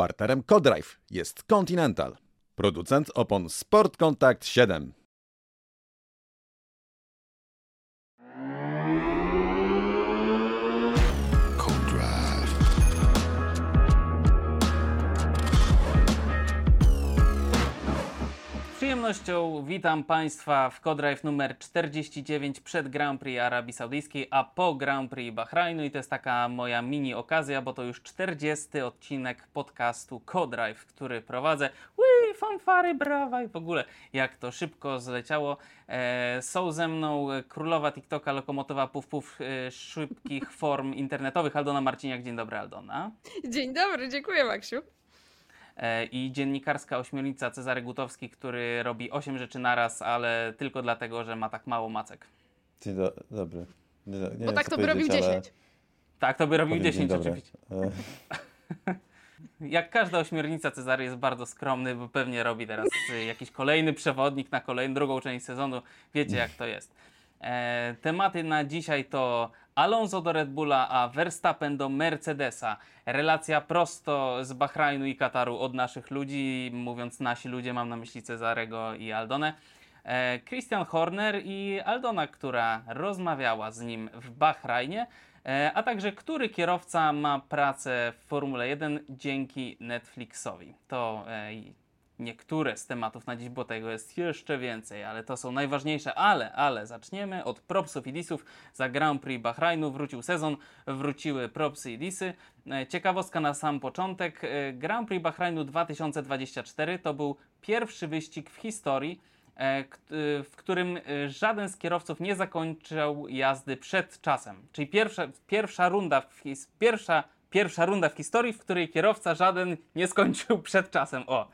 Partnerem CoDrive jest Continental, producent opon Sport Contact 7. przyjemnością witam Państwa w Codrive numer 49 przed Grand Prix Arabii Saudyjskiej, a po Grand Prix Bahrajnu i to jest taka moja mini okazja, bo to już 40 odcinek podcastu Codrive, który prowadzę. Ui, fanfary, brawa i w ogóle jak to szybko zleciało. E, są ze mną królowa TikToka, lokomotowa puf puf e, szybkich form internetowych Aldona Marciniak. Dzień dobry Aldona. Dzień dobry, dziękuję Maksiu. E, i dziennikarska ośmiornica Cezary Gutowski, który robi 8 rzeczy naraz, ale tylko dlatego, że ma tak mało macek. Dzień do, dobry. Nie, nie Bo wiem, tak co to by robił powiedzieć, ale 10. Tak, to by robił powiem dzień 10 dobry. oczywiście. Jak każda ośmiornica Cezary jest bardzo skromny, bo pewnie robi teraz jakiś kolejny przewodnik na kolejną, drugą część sezonu. Wiecie jak to jest. E, tematy na dzisiaj to Alonso do Red Bulla, a Verstappen do Mercedesa. Relacja prosto z Bahrajnu i Kataru od naszych ludzi. Mówiąc nasi ludzie, mam na myśli Cezarego i Aldonę. E, Christian Horner i Aldona, która rozmawiała z nim w Bahrajnie, e, a także który kierowca ma pracę w Formule 1 dzięki Netflixowi. To e, niektóre z tematów na dziś, bo tego jest jeszcze więcej, ale to są najważniejsze. Ale, ale zaczniemy od propsów i disów. Za Grand Prix Bahrajnu wrócił sezon, wróciły propsy i disy. E, Ciekawostka na sam początek. e, Grand Prix Bahrajnu 2024 to był pierwszy wyścig w historii, e, w którym żaden z kierowców nie zakończył jazdy przed czasem. Czyli pierwsza, pierwsza, runda w, pierwsza, pierwsza runda w historii, w której kierowca żaden nie skończył przed czasem. O,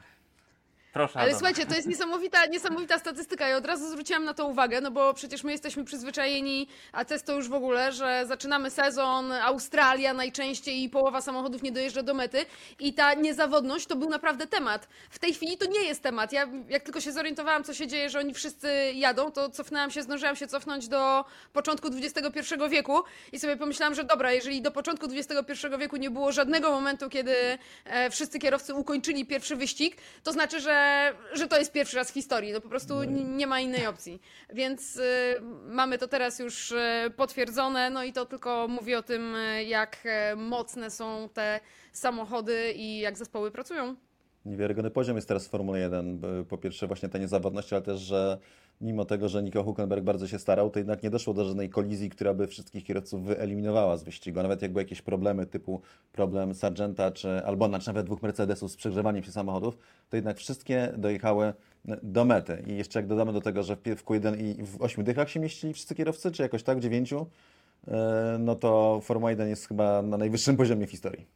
proszę. Ale Aldona. słuchajcie, to jest niesamowita, niesamowita statystyka. Ja od razu zwróciłam na to uwagę, no bo przecież my jesteśmy przyzwyczajeni, a CES to już w ogóle, że zaczynamy sezon, Australia najczęściej i połowa samochodów nie dojeżdża do mety i ta niezawodność to był naprawdę temat. W tej chwili to nie jest temat. Ja jak tylko się zorientowałam, co się dzieje, że oni wszyscy jadą, to cofnęłam się, zdążyłam się cofnąć do początku XXI wieku i sobie pomyślałam, że dobra, jeżeli do początku XXI wieku nie było żadnego momentu, kiedy e, wszyscy kierowcy ukończyli pierwszy wyścig, to znaczy, że, że to jest pierwszy raz w historii. No po prostu n- nie ma innej opcji. Więc y, mamy to teraz już y, potwierdzone, no i to tylko mówi o tym, y, jak mocne są te samochody i jak zespoły pracują. Niewiarygodny poziom jest teraz w Formule 1. bo Po pierwsze właśnie ta niezawodność, ale też, że mimo tego, że Nico Hulkenberg bardzo się starał, to jednak nie doszło do żadnej kolizji, która by wszystkich kierowców wyeliminowała z wyścigu. Nawet jak były jakieś problemy typu problem Sargenta czy Albona, czy nawet dwóch Mercedesów z przegrzewaniem się samochodów, to jednak wszystkie dojechały do mety. I jeszcze jak dodamy do tego, że w pie- w Q1 i w ośmiu dychach się mieścili wszyscy kierowcy, czy jakoś tak, w dziewięciu, e, no to Formuła 1 jest chyba na najwyższym poziomie w historii.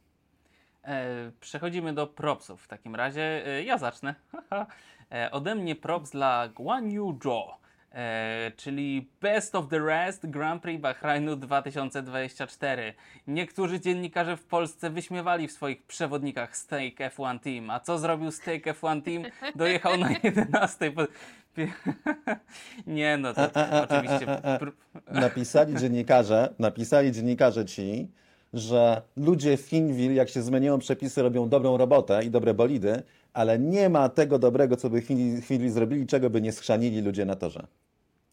E, przechodzimy do propsów w takim razie. E, ja zacznę. e, ode mnie props dla Guan Yu Zhou, e, czyli Best of the Rest Grand Prix Bahrajnu 2024. Niektórzy dziennikarze w Polsce wyśmiewali w swoich przewodnikach Stake F1 Team. A co zrobił Stake F1 Team? Dojechał na 11. Po... Nie no, to oczywiście... pr- Napisali dziennikarze, napisali dziennikarze ci, że ludzie w Finville, jak się zmieniają przepisy, robią dobrą robotę i dobre bolidy, ale nie ma tego dobrego, co by Finville, Finville zrobili, czego by nie schrzanili ludzie na torze.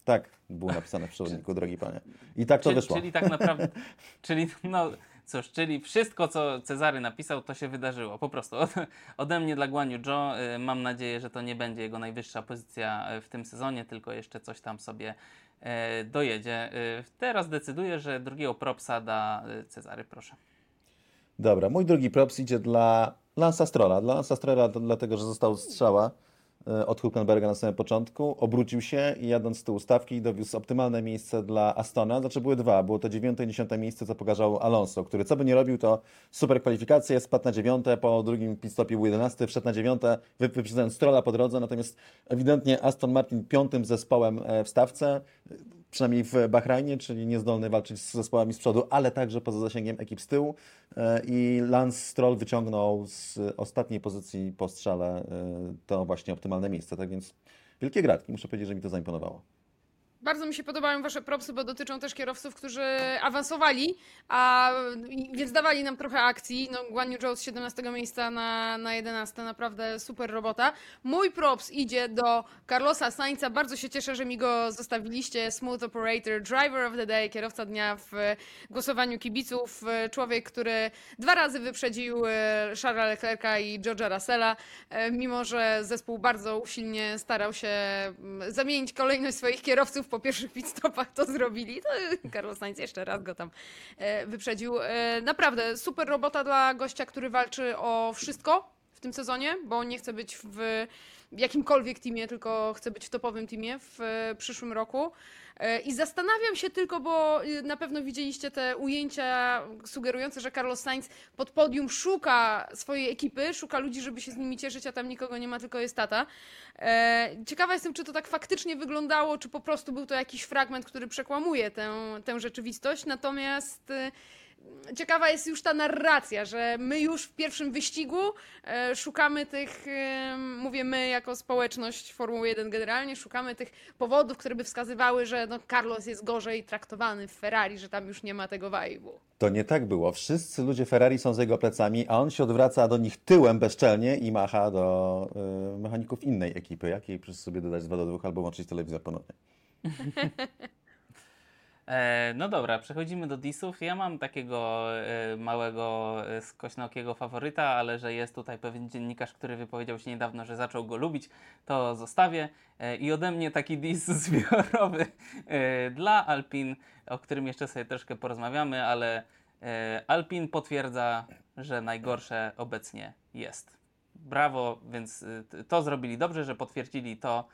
Tak było napisane w przewodniku, drogi panie. I tak to Czyli, wyszło. czyli tak naprawdę, czyli no cóż, czyli wszystko, co Cezary napisał, to się wydarzyło. Po prostu Od, ode mnie dla Guan Yu Zhou. y, Mam nadzieję, że to nie będzie jego najwyższa pozycja y, w tym sezonie, tylko jeszcze coś tam sobie e, dojedzie. Y, Teraz decyduję, że drugiego propsa da y, Cezary, proszę. Dobra, mój drugi props idzie dla Lansa Strolla. Dla Lansa Strolla to dlatego, że został strzała e, od Hulkenberga na samym początku, obrócił się i jadąc z tyłu stawki dowiózł optymalne miejsce dla Astona. Znaczy były dwa, było to dziewiąte i dziesiąte miejsce, co pokazał Alonso, który co by nie robił, to super kwalifikacje, spadł na dziewiąte, po drugim pitstopie był jedenasty, wszedł na dziewiąte, wy- wyprzedzając Strolla po drodze, natomiast ewidentnie Aston Martin piątym zespołem e, w stawce, przynajmniej w Bahrajnie, czyli niezdolny walczyć z zespołami z przodu, ale także poza zasięgiem ekip z tyłu. E, I Lance Stroll wyciągnął z ostatniej pozycji po strzale e, to właśnie optymalne miejsce. Tak więc wielkie gratki, muszę powiedzieć, że mi to zaimponowało. Bardzo mi się podobają wasze propsy, bo dotyczą też kierowców, którzy awansowali, a więc dawali nam trochę akcji. No, Guan Yu Zhou z 17 miejsca na, na 11, naprawdę super robota. Mój props idzie do Carlosa Sainza. Bardzo się cieszę, że mi go zostawiliście. Smooth Operator, Driver of the Day, kierowca dnia w głosowaniu kibiców. Człowiek, który dwa razy wyprzedził e, Charlesa Leclerca i George'a Russella, e, mimo że zespół bardzo usilnie starał się mm, zamienić kolejność swoich kierowców po pierwszych pitstopach, to zrobili. To Carlos Sainz jeszcze raz go tam e, wyprzedził. E, Naprawdę super robota dla gościa, który walczy o wszystko w tym sezonie, bo nie chce być w jakimkolwiek teamie, tylko chce być w topowym teamie w e, przyszłym roku. E, I zastanawiam się tylko, bo y, na pewno widzieliście te ujęcia sugerujące, że Carlos Sainz pod podium szuka swojej ekipy, szuka ludzi, żeby się z nimi cieszyć, a tam nikogo nie ma, tylko jest tata. E, Ciekawa jestem, czy to tak faktycznie wyglądało, czy po prostu był to jakiś fragment, który przekłamuje tę, tę rzeczywistość. Natomiast ciekawa jest już ta narracja, że my już w pierwszym wyścigu e, szukamy tych, e, mówię my jako społeczność Formuły 1 generalnie, szukamy tych powodów, które by wskazywały, że no Carlos jest gorzej traktowany w Ferrari, że tam już nie ma tego vibe'u. To nie tak było. Wszyscy ludzie Ferrari są za jego plecami, a on się odwraca do nich tyłem bezczelnie i macha do y, mechaników innej ekipy. Jakiej przez sobie dodać z 2 do 2 albo włączyć telewizor ponownie. E, no dobra, przechodzimy do disów. Ja mam takiego e, małego, e, skośnokiego faworyta, ale że jest tutaj pewien dziennikarz, który wypowiedział się niedawno, że zaczął go lubić, to zostawię. I ode mnie taki dis zbiorowy dla Alpin, o którym jeszcze sobie troszkę porozmawiamy, ale Alpin potwierdza, że najgorsze obecnie jest. Brawo, więc to zrobili dobrze, że potwierdzili to,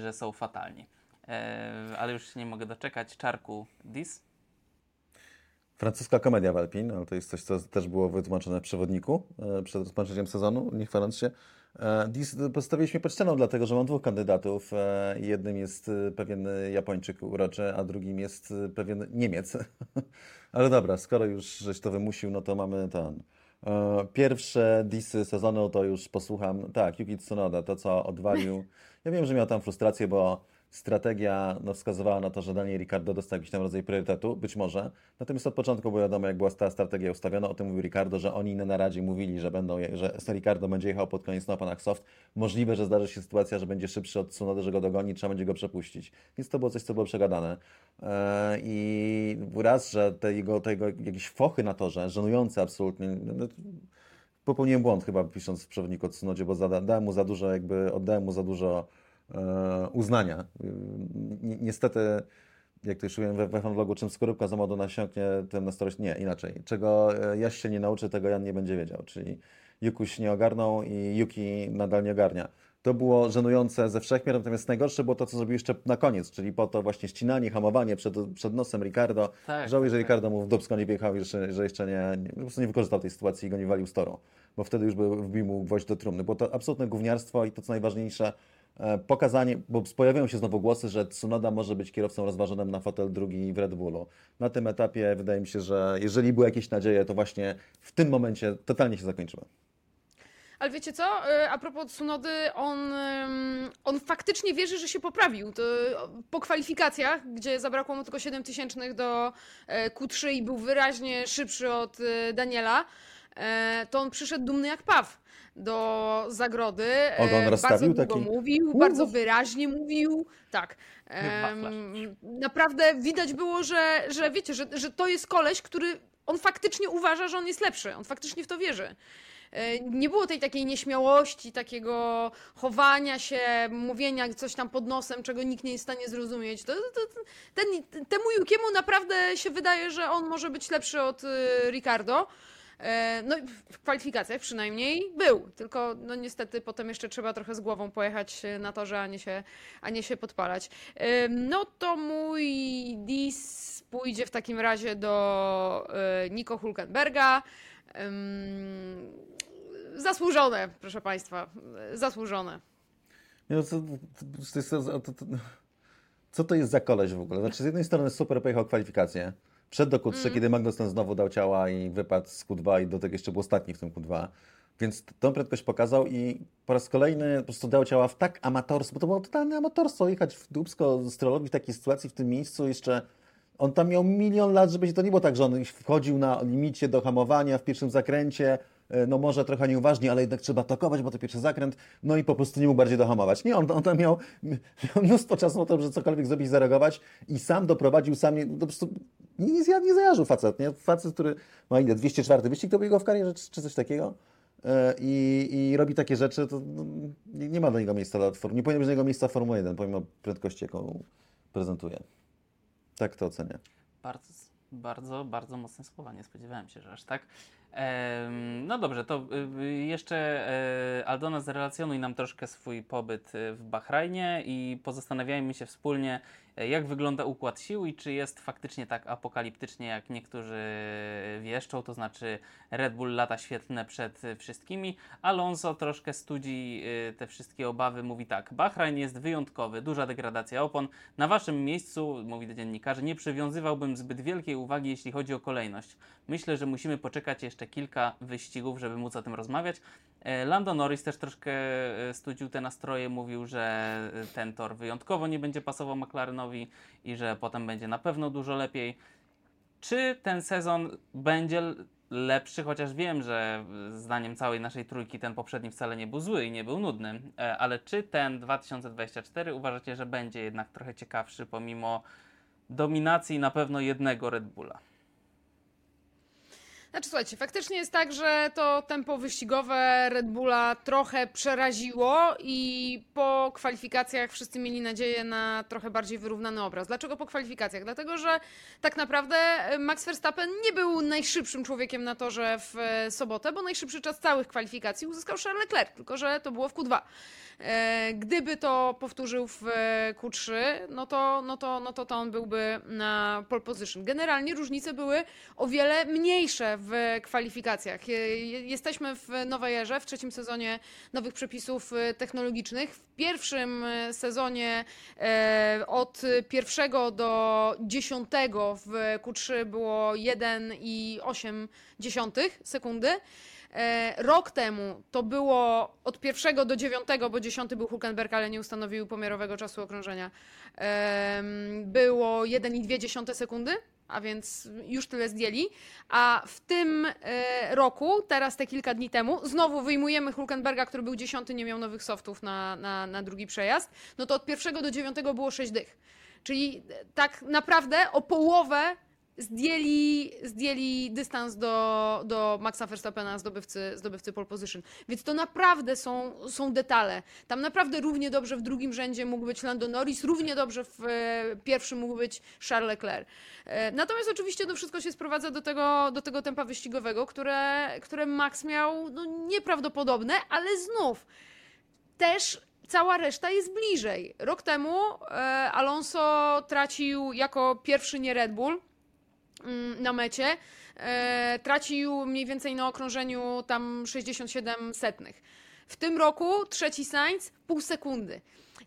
że są fatalni. E, ale już się nie mogę doczekać. Czarku dis. Francuska komedia w Alpin, ale to jest coś, co też było wytłumaczone w przewodniku e, przed rozpoczęciem sezonu, nie chwaląc się. E, Dis postawiliśmy pod ścianą, dlatego że mam dwóch kandydatów. Jednym jest pewien Japończyk uroczy, a drugim jest pewien Niemiec. Ale dobra, skoro już żeś to wymusił, no to mamy ten. Pierwsze disy sezonu to już posłucham. Tak, Yuki Tsunoda, to co odwalił. Ja wiem, że miał tam frustrację, bo strategia no, wskazywała na to, że Daniel Ricardo dostał jakiś tam rodzaj priorytetu, być może. Natomiast od początku było wiadomo, jak była ta strategia ustawiona, o tym mówił Ricardo, że oni na naradzie mówili, że będą, że Ricardo będzie jechał pod koniec na oponach soft. Możliwe, że zdarzy się sytuacja, że będzie szybszy od Tsunoda, że go dogoni, trzeba będzie go przepuścić. Więc to było coś, co było przegadane. E, I raz, że te jego, te jego jakieś fochy na torze, żenujące absolutnie, no, no, popełniłem błąd chyba pisząc w przewodniku o Tsunodzie, bo zada, dałem mu za dużo, jakby oddałem mu za dużo uznania. Ni- Niestety, jak to już mówiłem we, we czym skorupka za modu nasiąknie, tym na starość nie, inaczej. Czego e, Jaś się nie nauczy, tego Jan nie będzie wiedział, czyli Jukuś nie ogarnął i Yuki nadal nie ogarnia. To było żenujące ze wszechmiar, natomiast najgorsze było to, co zrobił jeszcze na koniec, czyli po to właśnie ścinanie, hamowanie przed, przed nosem Ricardo. Tak, Żałuję, że tak. Ricardo mu w dubsko nie wjechał, że, że jeszcze nie, po prostu nie wykorzystał tej sytuacji i go nie walił z toru, bo wtedy już był, wbił mu gwoźdź do trumny. Było to absolutne gówniarstwo i to, co najważniejsze, e, pokazanie, bo pojawiają się znowu głosy, że Tsunoda może być kierowcą rozważonym na fotel drugi w Red Bullu. Na tym etapie wydaje mi się, że jeżeli były jakieś nadzieje, to właśnie w tym momencie totalnie się zakończyły. Ale wiecie co? E, A propos Tsunody, on, on faktycznie wierzy, że się poprawił. To po kwalifikacjach, gdzie zabrakło mu tylko 7 tysięcznych do e, Q3 i był wyraźnie szybszy od e, Daniela, e, to on przyszedł dumny jak paw do zagrody. E, Ogon rozstawił bardzo długo taki? mówił, Uuu. bardzo wyraźnie mówił. Tak. Em, naprawdę widać było, że, że wiecie, że, że to jest koleś, który on faktycznie uważa, że on jest lepszy. On faktycznie w to wierzy. E, Nie było tej takiej nieśmiałości, takiego chowania się, mówienia coś tam pod nosem, czego nikt nie jest w stanie zrozumieć. To, to, to, ten, temu Jukiemu naprawdę się wydaje, że on może być lepszy od y, Ricardo. E, No w kwalifikacjach przynajmniej był, tylko no niestety potem jeszcze trzeba trochę z głową pojechać e, na torze, a nie się, a nie się podpalać. E, No to mój dis pójdzie w takim razie do Nico Hulkenberga. Zasłużone, proszę Państwa, zasłużone. No, to, to, to, to, co to jest za koleś w ogóle? Znaczy, z jednej strony super pojechał kwalifikacje. Wszedł do Q3, kiedy Magnussen znowu dał ciała i wypadł z Q2 i do tego jeszcze był ostatni w tym Q2. Więc tą prędkość pokazał i po raz kolejny po prostu dał ciała w tak amatorstwo, bo to było totalne amatorstwo jechać w dupsko strolowi w takiej sytuacji, w tym miejscu jeszcze. On tam miał milion lat, żeby się to nie było tak, że on wchodził na limicie do hamowania w pierwszym zakręcie, e, no może trochę nieuważnie, ale jednak trzeba atakować, bo to pierwszy zakręt, no i po prostu nie mógł bardziej dohamować. Nie, on, on tam miał, miał mnóstwo czasu na to, żeby cokolwiek zrobić, zareagować i sam doprowadził, sam nie, po prostu nie, zja- nie zajarzył facet, nie? Facet, który ma ile, 204 wyścig to jego w karierze, czy, czy coś takiego? E, I, I robi takie rzeczy, to no, nie, nie ma do niego miejsca dla form, nie powinno być do niego miejsca w Formule 1, pomimo prędkości, jaką prezentuje. Tak to ocenię. Bardzo, bardzo, bardzo mocne słowa. Nie spodziewałem się, że aż tak. No dobrze, to y, y, jeszcze e, Aldona zrelacjonuj nam troszkę swój pobyt y, w Bahrajnie i pozastanawiajmy się wspólnie, jak wygląda układ sił i czy jest faktycznie tak apokaliptycznie, jak niektórzy wieszczą, to znaczy Red Bull lata świetne przed wszystkimi. Alonso troszkę studzi y, te wszystkie obawy, mówi tak, Bahrajn jest wyjątkowy, duża degradacja opon. Na waszym miejscu, mówi do dziennikarzy, nie przywiązywałbym zbyt wielkiej uwagi, jeśli chodzi o kolejność. Myślę, że musimy poczekać jeszcze kilka wyścigów, żeby móc o tym rozmawiać. E, Lando Norris też troszkę e, studził te nastroje, mówił, że e, ten tor wyjątkowo nie będzie pasował McLarenowi i że potem będzie na pewno dużo lepiej. Czy ten sezon będzie lepszy, chociaż wiem, że zdaniem całej naszej trójki ten poprzedni wcale nie był zły i nie był nudny, e, ale czy ten 2024 uważacie, że będzie jednak trochę ciekawszy pomimo dominacji na pewno jednego Red Bulla? Znaczy, słuchajcie, faktycznie jest tak, że to tempo wyścigowe Red Bulla trochę przeraziło i po kwalifikacjach wszyscy mieli nadzieję na trochę bardziej wyrównany obraz. Dlaczego po kwalifikacjach? Dlatego, że tak naprawdę Max Verstappen nie był najszybszym człowiekiem na torze w e, sobotę, bo najszybszy czas całych kwalifikacji uzyskał Charles Leclerc, tylko że to było w Q2. E, Gdyby to powtórzył w e, Q3, no to, no, to, no to, to on byłby na pole position. Generalnie różnice były o wiele mniejsze w kwalifikacjach. Je- je- Jesteśmy w nowej erze, w trzecim sezonie nowych przepisów e, technologicznych. W pierwszym e, sezonie e, od pierwszego do dziesiątego w Q3 było 1,8 sekundy. Rok temu to było od pierwszego do dziewiątego, bo dziesiąty był Hulkenberg, ale nie ustanowił pomiarowego czasu okrążenia. Było 1,2 sekundy, a więc już tyle zdjęli. A w tym e, roku, teraz te kilka dni temu, znowu wyjmujemy Hulkenberga, który był dziesiąty, nie miał nowych softów na, na, na drugi przejazd. No to od pierwszego do dziewiątego było 6 dych. Czyli e, tak naprawdę o połowę zdjęli, zdjęli dystans do, do Maxa Verstappena, zdobywcy, zdobywcy pole position. Więc to naprawdę są, są detale. Tam naprawdę równie dobrze w drugim rzędzie mógł być Lando Norris, równie dobrze w e, pierwszym mógł być Charles Leclerc. E, natomiast oczywiście to wszystko się sprowadza do tego, do tego tempa wyścigowego, które, które Max miał no, nieprawdopodobne, ale znów też cała reszta jest bliżej. Rok temu e, Alonso tracił jako pierwszy nie Red Bull na mecie. E, tracił mniej więcej na okrążeniu tam 67 setnych. W tym roku trzeci Sainz pół sekundy.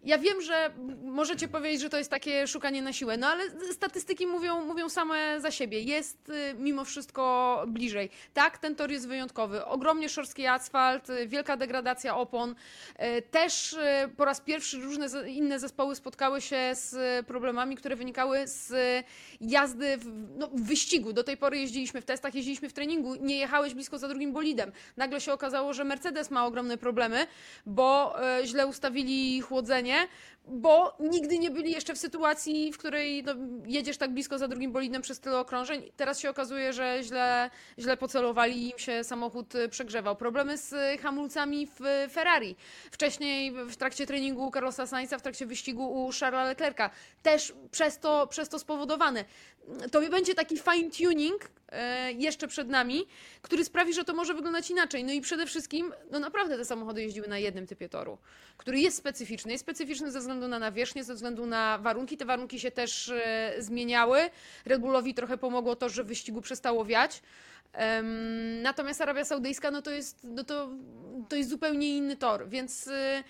Ja wiem, że możecie powiedzieć, że to jest takie szukanie na siłę, no ale statystyki mówią, mówią same za siebie. Jest y, mimo wszystko bliżej. Tak, ten tor jest wyjątkowy. Ogromnie szorstki asfalt, y, wielka degradacja opon. Y, Też po raz pierwszy różne inne zespoły spotkały się z problemami, które wynikały z jazdy w, no, w wyścigu. Do tej pory jeździliśmy w testach, jeździliśmy w treningu, nie jechałeś blisko za drugim bolidem. Nagle się okazało, że Mercedes ma ogromne problemy, bo źle ustawili chłodzenie, bo nigdy nie byli jeszcze w sytuacji, w której no, jedziesz tak blisko za drugim bolidem przez tyle okrążeń. Teraz się okazuje, że źle, źle pocelowali i im się samochód e, przegrzewał. Problemy z e, hamulcami w e, Ferrari. Wcześniej w trakcie treningu Carlosa Sainza, w trakcie wyścigu u Charlesa Leclerca. Też przez to, przez to spowodowane. To będzie taki fine tuning e, jeszcze przed nami, który sprawi, że to może wyglądać inaczej. No i przede wszystkim, no naprawdę te samochody jeździły na jednym typie toru, który jest specyficzny. Jest specyficzny ze względu na nawierzchnię, ze względu na warunki. Te warunki się też e, zmieniały. Red Bullowi trochę pomogło to, że wyścigu przestało wiać. Natomiast Arabia Saudyjska, no to jest, no to, to jest zupełnie inny tor, więc y,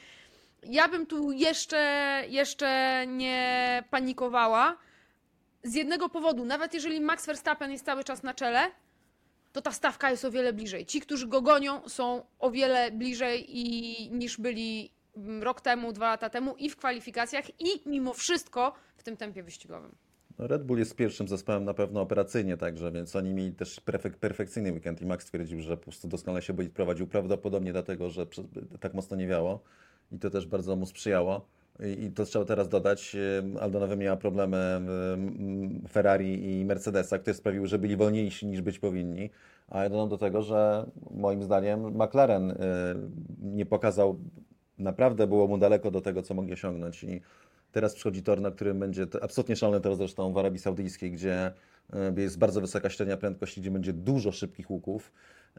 ja bym tu jeszcze, jeszcze nie panikowała. Z jednego powodu, nawet jeżeli Max Verstappen jest cały czas na czele, to ta stawka jest o wiele bliżej. Ci, którzy go gonią, są o wiele bliżej i, niż byli mm, rok temu, dwa lata temu i w kwalifikacjach, i mimo wszystko w tym tempie wyścigowym. No, Red Bull jest pierwszym zespołem na pewno operacyjnie także, więc oni mieli też perfek perfekcyjny weekend i Max twierdził, że po prostu doskonale się prowadził, prawdopodobnie dlatego, że tak mocno nie wiało i to też bardzo mu sprzyjało. I, to trzeba teraz dodać, em, Aldonowy miała problemy em, Ferrari i Mercedesa, które sprawiły, że byli wolniejsi niż być powinni. A ja dodam do tego, że moim zdaniem McLaren e, nie pokazał, naprawdę było mu daleko do tego, co mogli osiągnąć i Teraz przychodzi tor, na którym będzie absolutnie szalony tor zresztą w Arabii Saudyjskiej, gdzie e, jest bardzo wysoka średnia prędkości, gdzie będzie dużo szybkich łuków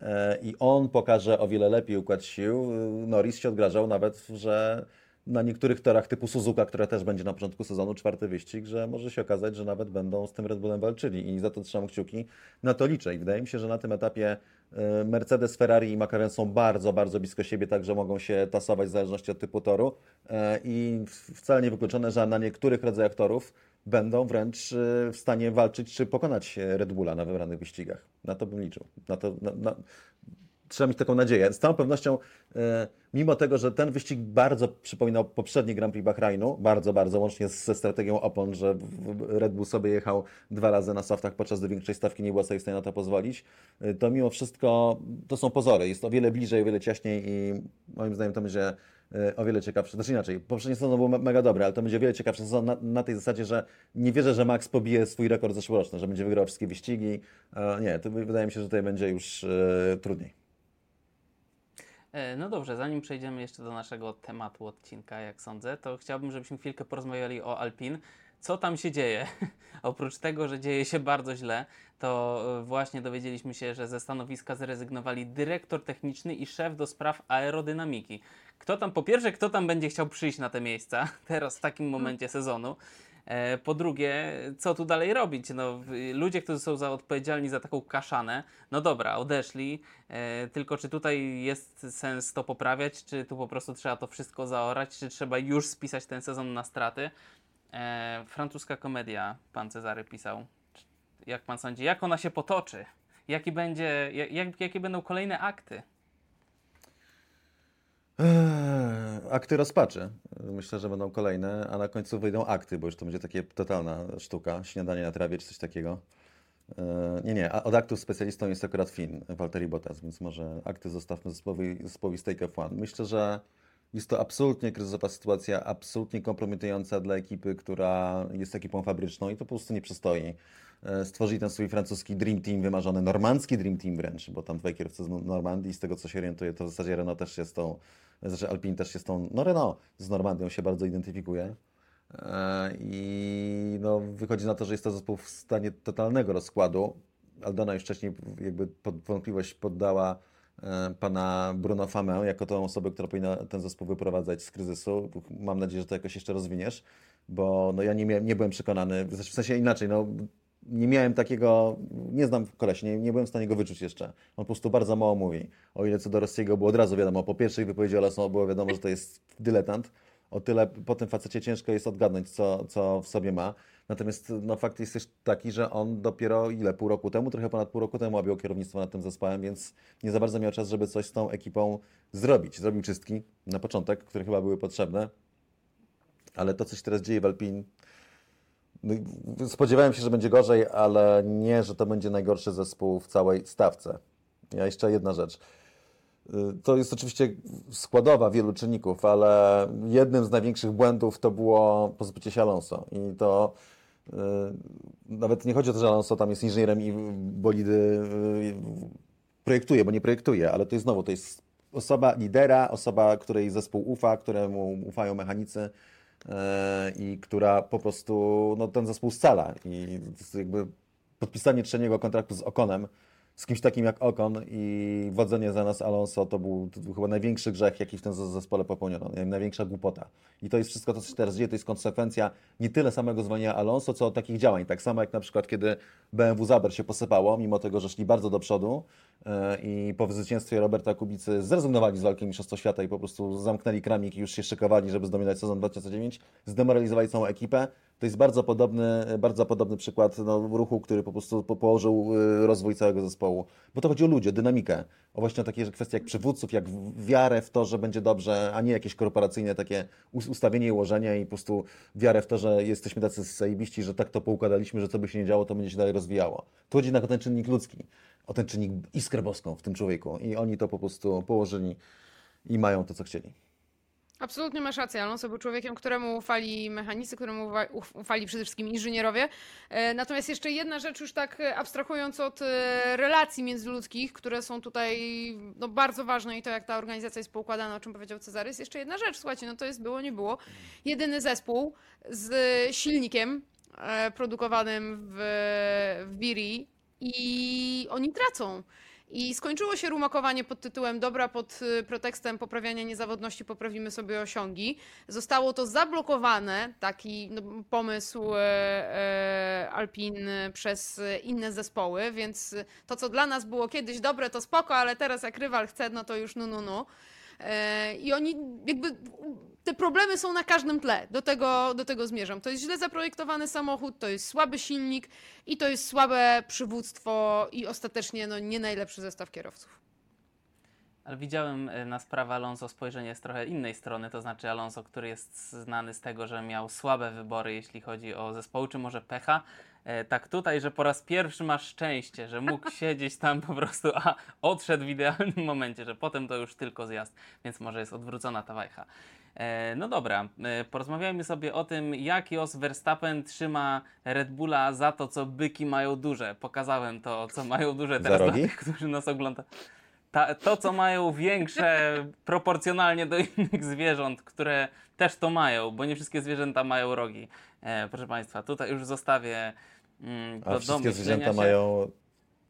E, i on pokaże o wiele lepiej układ sił. E, Norris się odgrażał nawet, że na niektórych torach typu Suzuka, która też będzie na początku sezonu, czwarty wyścig, że może się okazać, że nawet będą z tym Red Bullem walczyli i za to trzymam kciuki. Na to liczę i wydaje mi się, że na tym etapie e, Mercedes, Ferrari i McLaren są bardzo, bardzo blisko siebie, także mogą się tasować w zależności od typu toru E, i wcale nie wykluczone, że na niektórych rodzajach torów będą wręcz e, w stanie walczyć czy pokonać Red Bulla na wybranych wyścigach. Na to bym liczył. Na to, na, na, trzeba mieć taką nadzieję. Z całą pewnością, e, mimo tego, że ten wyścig bardzo przypominał poprzedni Grand Prix Bahrajnu, bardzo, bardzo, łącznie ze strategią opon, że Red Bull sobie jechał dwa razy na softach, podczas gdy większej stawki nie była sobie w stanie na to pozwolić, e, to mimo wszystko to są pozory. Jest o wiele bliżej, o wiele ciaśniej i moim zdaniem to będzie e, o wiele ciekawsze. Znaczy inaczej, poprzedni sezon był me- mega dobry, ale to będzie o wiele ciekawszy sezon na, na tej zasadzie, że nie wierzę, że Max pobije swój rekord zeszłoroczny, że będzie wygrał wszystkie wyścigi. Nie, to wydaje mi się, że tutaj będzie już trudniej. E, No dobrze, zanim przejdziemy jeszcze do naszego tematu odcinka, jak sądzę, to chciałbym, żebyśmy chwilkę porozmawiali o Alpin. Co tam się dzieje? Oprócz tego, że dzieje się bardzo źle, to e, właśnie dowiedzieliśmy się, że ze stanowiska zrezygnowali dyrektor techniczny i szef do spraw aerodynamiki. Kto tam, po pierwsze, kto tam będzie chciał przyjść na te miejsca teraz w takim momencie sezonu? E, Po drugie, co tu dalej robić? No, ludzie, którzy są za odpowiedzialni za taką kaszanę, no dobra, odeszli, e, tylko czy tutaj jest sens to poprawiać, czy tu po prostu trzeba to wszystko zaorać, czy trzeba już spisać ten sezon na straty? E, francuska komedia, pan Cezary pisał. Jak pan sądzi, jak ona się potoczy? Jaki będzie, jak, jakie będą kolejne akty? Eee, Akty rozpaczy. Myślę, że będą kolejne, a na końcu wyjdą akty, bo już to będzie takie totalna sztuka, śniadanie na trawie czy coś takiego. Eee, Nie, nie, a od aktów specjalistą jest akurat Finn, Walteri Bottas, więc może akty zostawmy zespołowi, Stake F1. Myślę, że jest to absolutnie kryzysowa sytuacja, absolutnie kompromitująca dla ekipy, która jest ekipą fabryczną i to po prostu nie przystoi. E, Stworzyli ten swój francuski Dream Team, wymarzony normandzki Dream Team wręcz, bo tam dwaj kierowcy z Normandii, z tego co się orientuję, to w zasadzie Renault też się z tą, znaczy Alpine też się z tą, no Renault z Normandią się bardzo identyfikuje. E, I no, wychodzi na to, że jest to zespół w stanie totalnego rozkładu. Aldona już wcześniej jakby pod wątpliwość poddała e, pana Bruno Famę jako tą osobę, która powinna ten zespół wyprowadzać z kryzysu. Mam nadzieję, że to jakoś jeszcze rozwiniesz, bo no, ja nie, miałem, nie byłem przekonany, znaczy w sensie inaczej, no, nie miałem takiego, nie znam koleś, nie, nie byłem w stanie go wyczuć jeszcze. On po prostu bardzo mało mówi. O ile co do Rossiego było od razu wiadomo, po pierwszej wypowiedzi Olesno było wiadomo, że to jest dyletant. O tyle po tym facecie ciężko jest odgadnąć, co, co w sobie ma. Natomiast no, fakt jest też taki, że on dopiero ile, pół roku temu, trochę ponad pół roku temu objął kierownictwo nad tym zespołem, więc nie za bardzo miał czas, żeby coś z tą ekipą zrobić. Zrobił czystki na początek, które chyba były potrzebne, ale to, co się teraz dzieje w Alpine, spodziewałem się, że będzie gorzej, ale nie, że to będzie najgorszy zespół w całej stawce. Ja jeszcze jedna rzecz. Y, To jest oczywiście składowa wielu czynników, ale jednym z największych błędów to było pozbycie się Alonso. I to y, nawet nie chodzi o to, że Alonso tam jest inżynierem i bolidy y, projektuje, bo nie projektuje, ale to jest znowu, to jest osoba lidera, osoba, której zespół ufa, któremu ufają mechanicy i która po prostu no, ten zespół scala. I jakby podpisanie trzeciego kontraktu z Okonem, z kimś takim jak Okon i wodzenie za nas Alonso to był, to był chyba największy grzech, jaki w tym zes- zespole popełniono, największa głupota. I to jest wszystko, co się teraz dzieje, to jest konsekwencja nie tyle samego zwolnienia Alonso, co takich działań. Tak samo jak na przykład, kiedy BMW Zaber się posypało, mimo tego, że szli bardzo do przodu e, i po zwycięstwie Roberta Kubicy zrezygnowali z walki o Mistrzostwo Świata i po prostu zamknęli kramik i już się szykowali, żeby zdominować sezon 2009, zdemoralizowali całą ekipę. To jest bardzo podobny, bardzo podobny przykład no, ruchu, który po prostu po- położył y, rozwój całego zespołu. Bo to chodzi o ludzi, o dynamikę, o właśnie takie kwestie jak przywódców, jak wiarę w to, że będzie dobrze, a nie jakieś korporacyjne takie us- ustawienie i ułożenie i po prostu wiarę w to, że jesteśmy tacy zajebiści, że tak to poukładaliśmy, że co by się nie działo, to będzie się dalej rozwijało. Tu chodzi jednak o ten czynnik ludzki, o ten czynnik iskrę boską w tym człowieku i oni to po prostu położyli i mają to, co chcieli. Absolutnie masz rację. Alonso był człowiekiem, któremu ufali mechanicy, któremu ufa- uf- ufali przede wszystkim inżynierowie. E, Natomiast jeszcze jedna rzecz, już tak e, abstrahując od e, relacji międzyludzkich, które są tutaj no, bardzo ważne i to, jak ta organizacja jest poukładana, o czym powiedział Cezary, jest jeszcze jedna rzecz. Słuchajcie, no to jest było, nie było. Jedyny zespół z silnikiem produkowanym w, w Biri i oni tracą. I skończyło się rumakowanie pod tytułem Dobra, pod y, pretekstem poprawiania niezawodności poprawimy sobie osiągi. Zostało to zablokowane, taki no, pomysł e, e, Alpin przez inne zespoły, więc to, co dla nas było kiedyś dobre, to spoko, ale teraz jak rywal chce, no to już nu, nu, nu. E, I oni jakby te problemy są na każdym tle. Do tego, do tego zmierzam. To jest źle zaprojektowany samochód, to jest słaby silnik i to jest słabe przywództwo i ostatecznie no, nie najlepszy zestaw kierowców. Ale widziałem e, na sprawę Alonso spojrzenie z trochę innej strony, to znaczy Alonso, który jest znany z tego, że miał słabe wybory, jeśli chodzi o zespoły, czy może pecha. E, Tak tutaj, że po raz pierwszy masz szczęście, że mógł siedzieć tam po prostu, a odszedł w idealnym momencie, że potem to już tylko zjazd, więc może jest odwrócona ta wajcha. E, No dobra, e, porozmawiajmy sobie o tym, jak Jos Verstappen trzyma Red Bulla za to, co byki mają duże. Pokazałem to, co mają duże teraz dla tych, którzy nas oglądają. Ta, to, co mają większe proporcjonalnie do innych zwierząt, które też to mają, bo nie wszystkie zwierzęta mają rogi. E, proszę Państwa, tutaj już zostawię mm, A wszystkie zwierzęta się. mają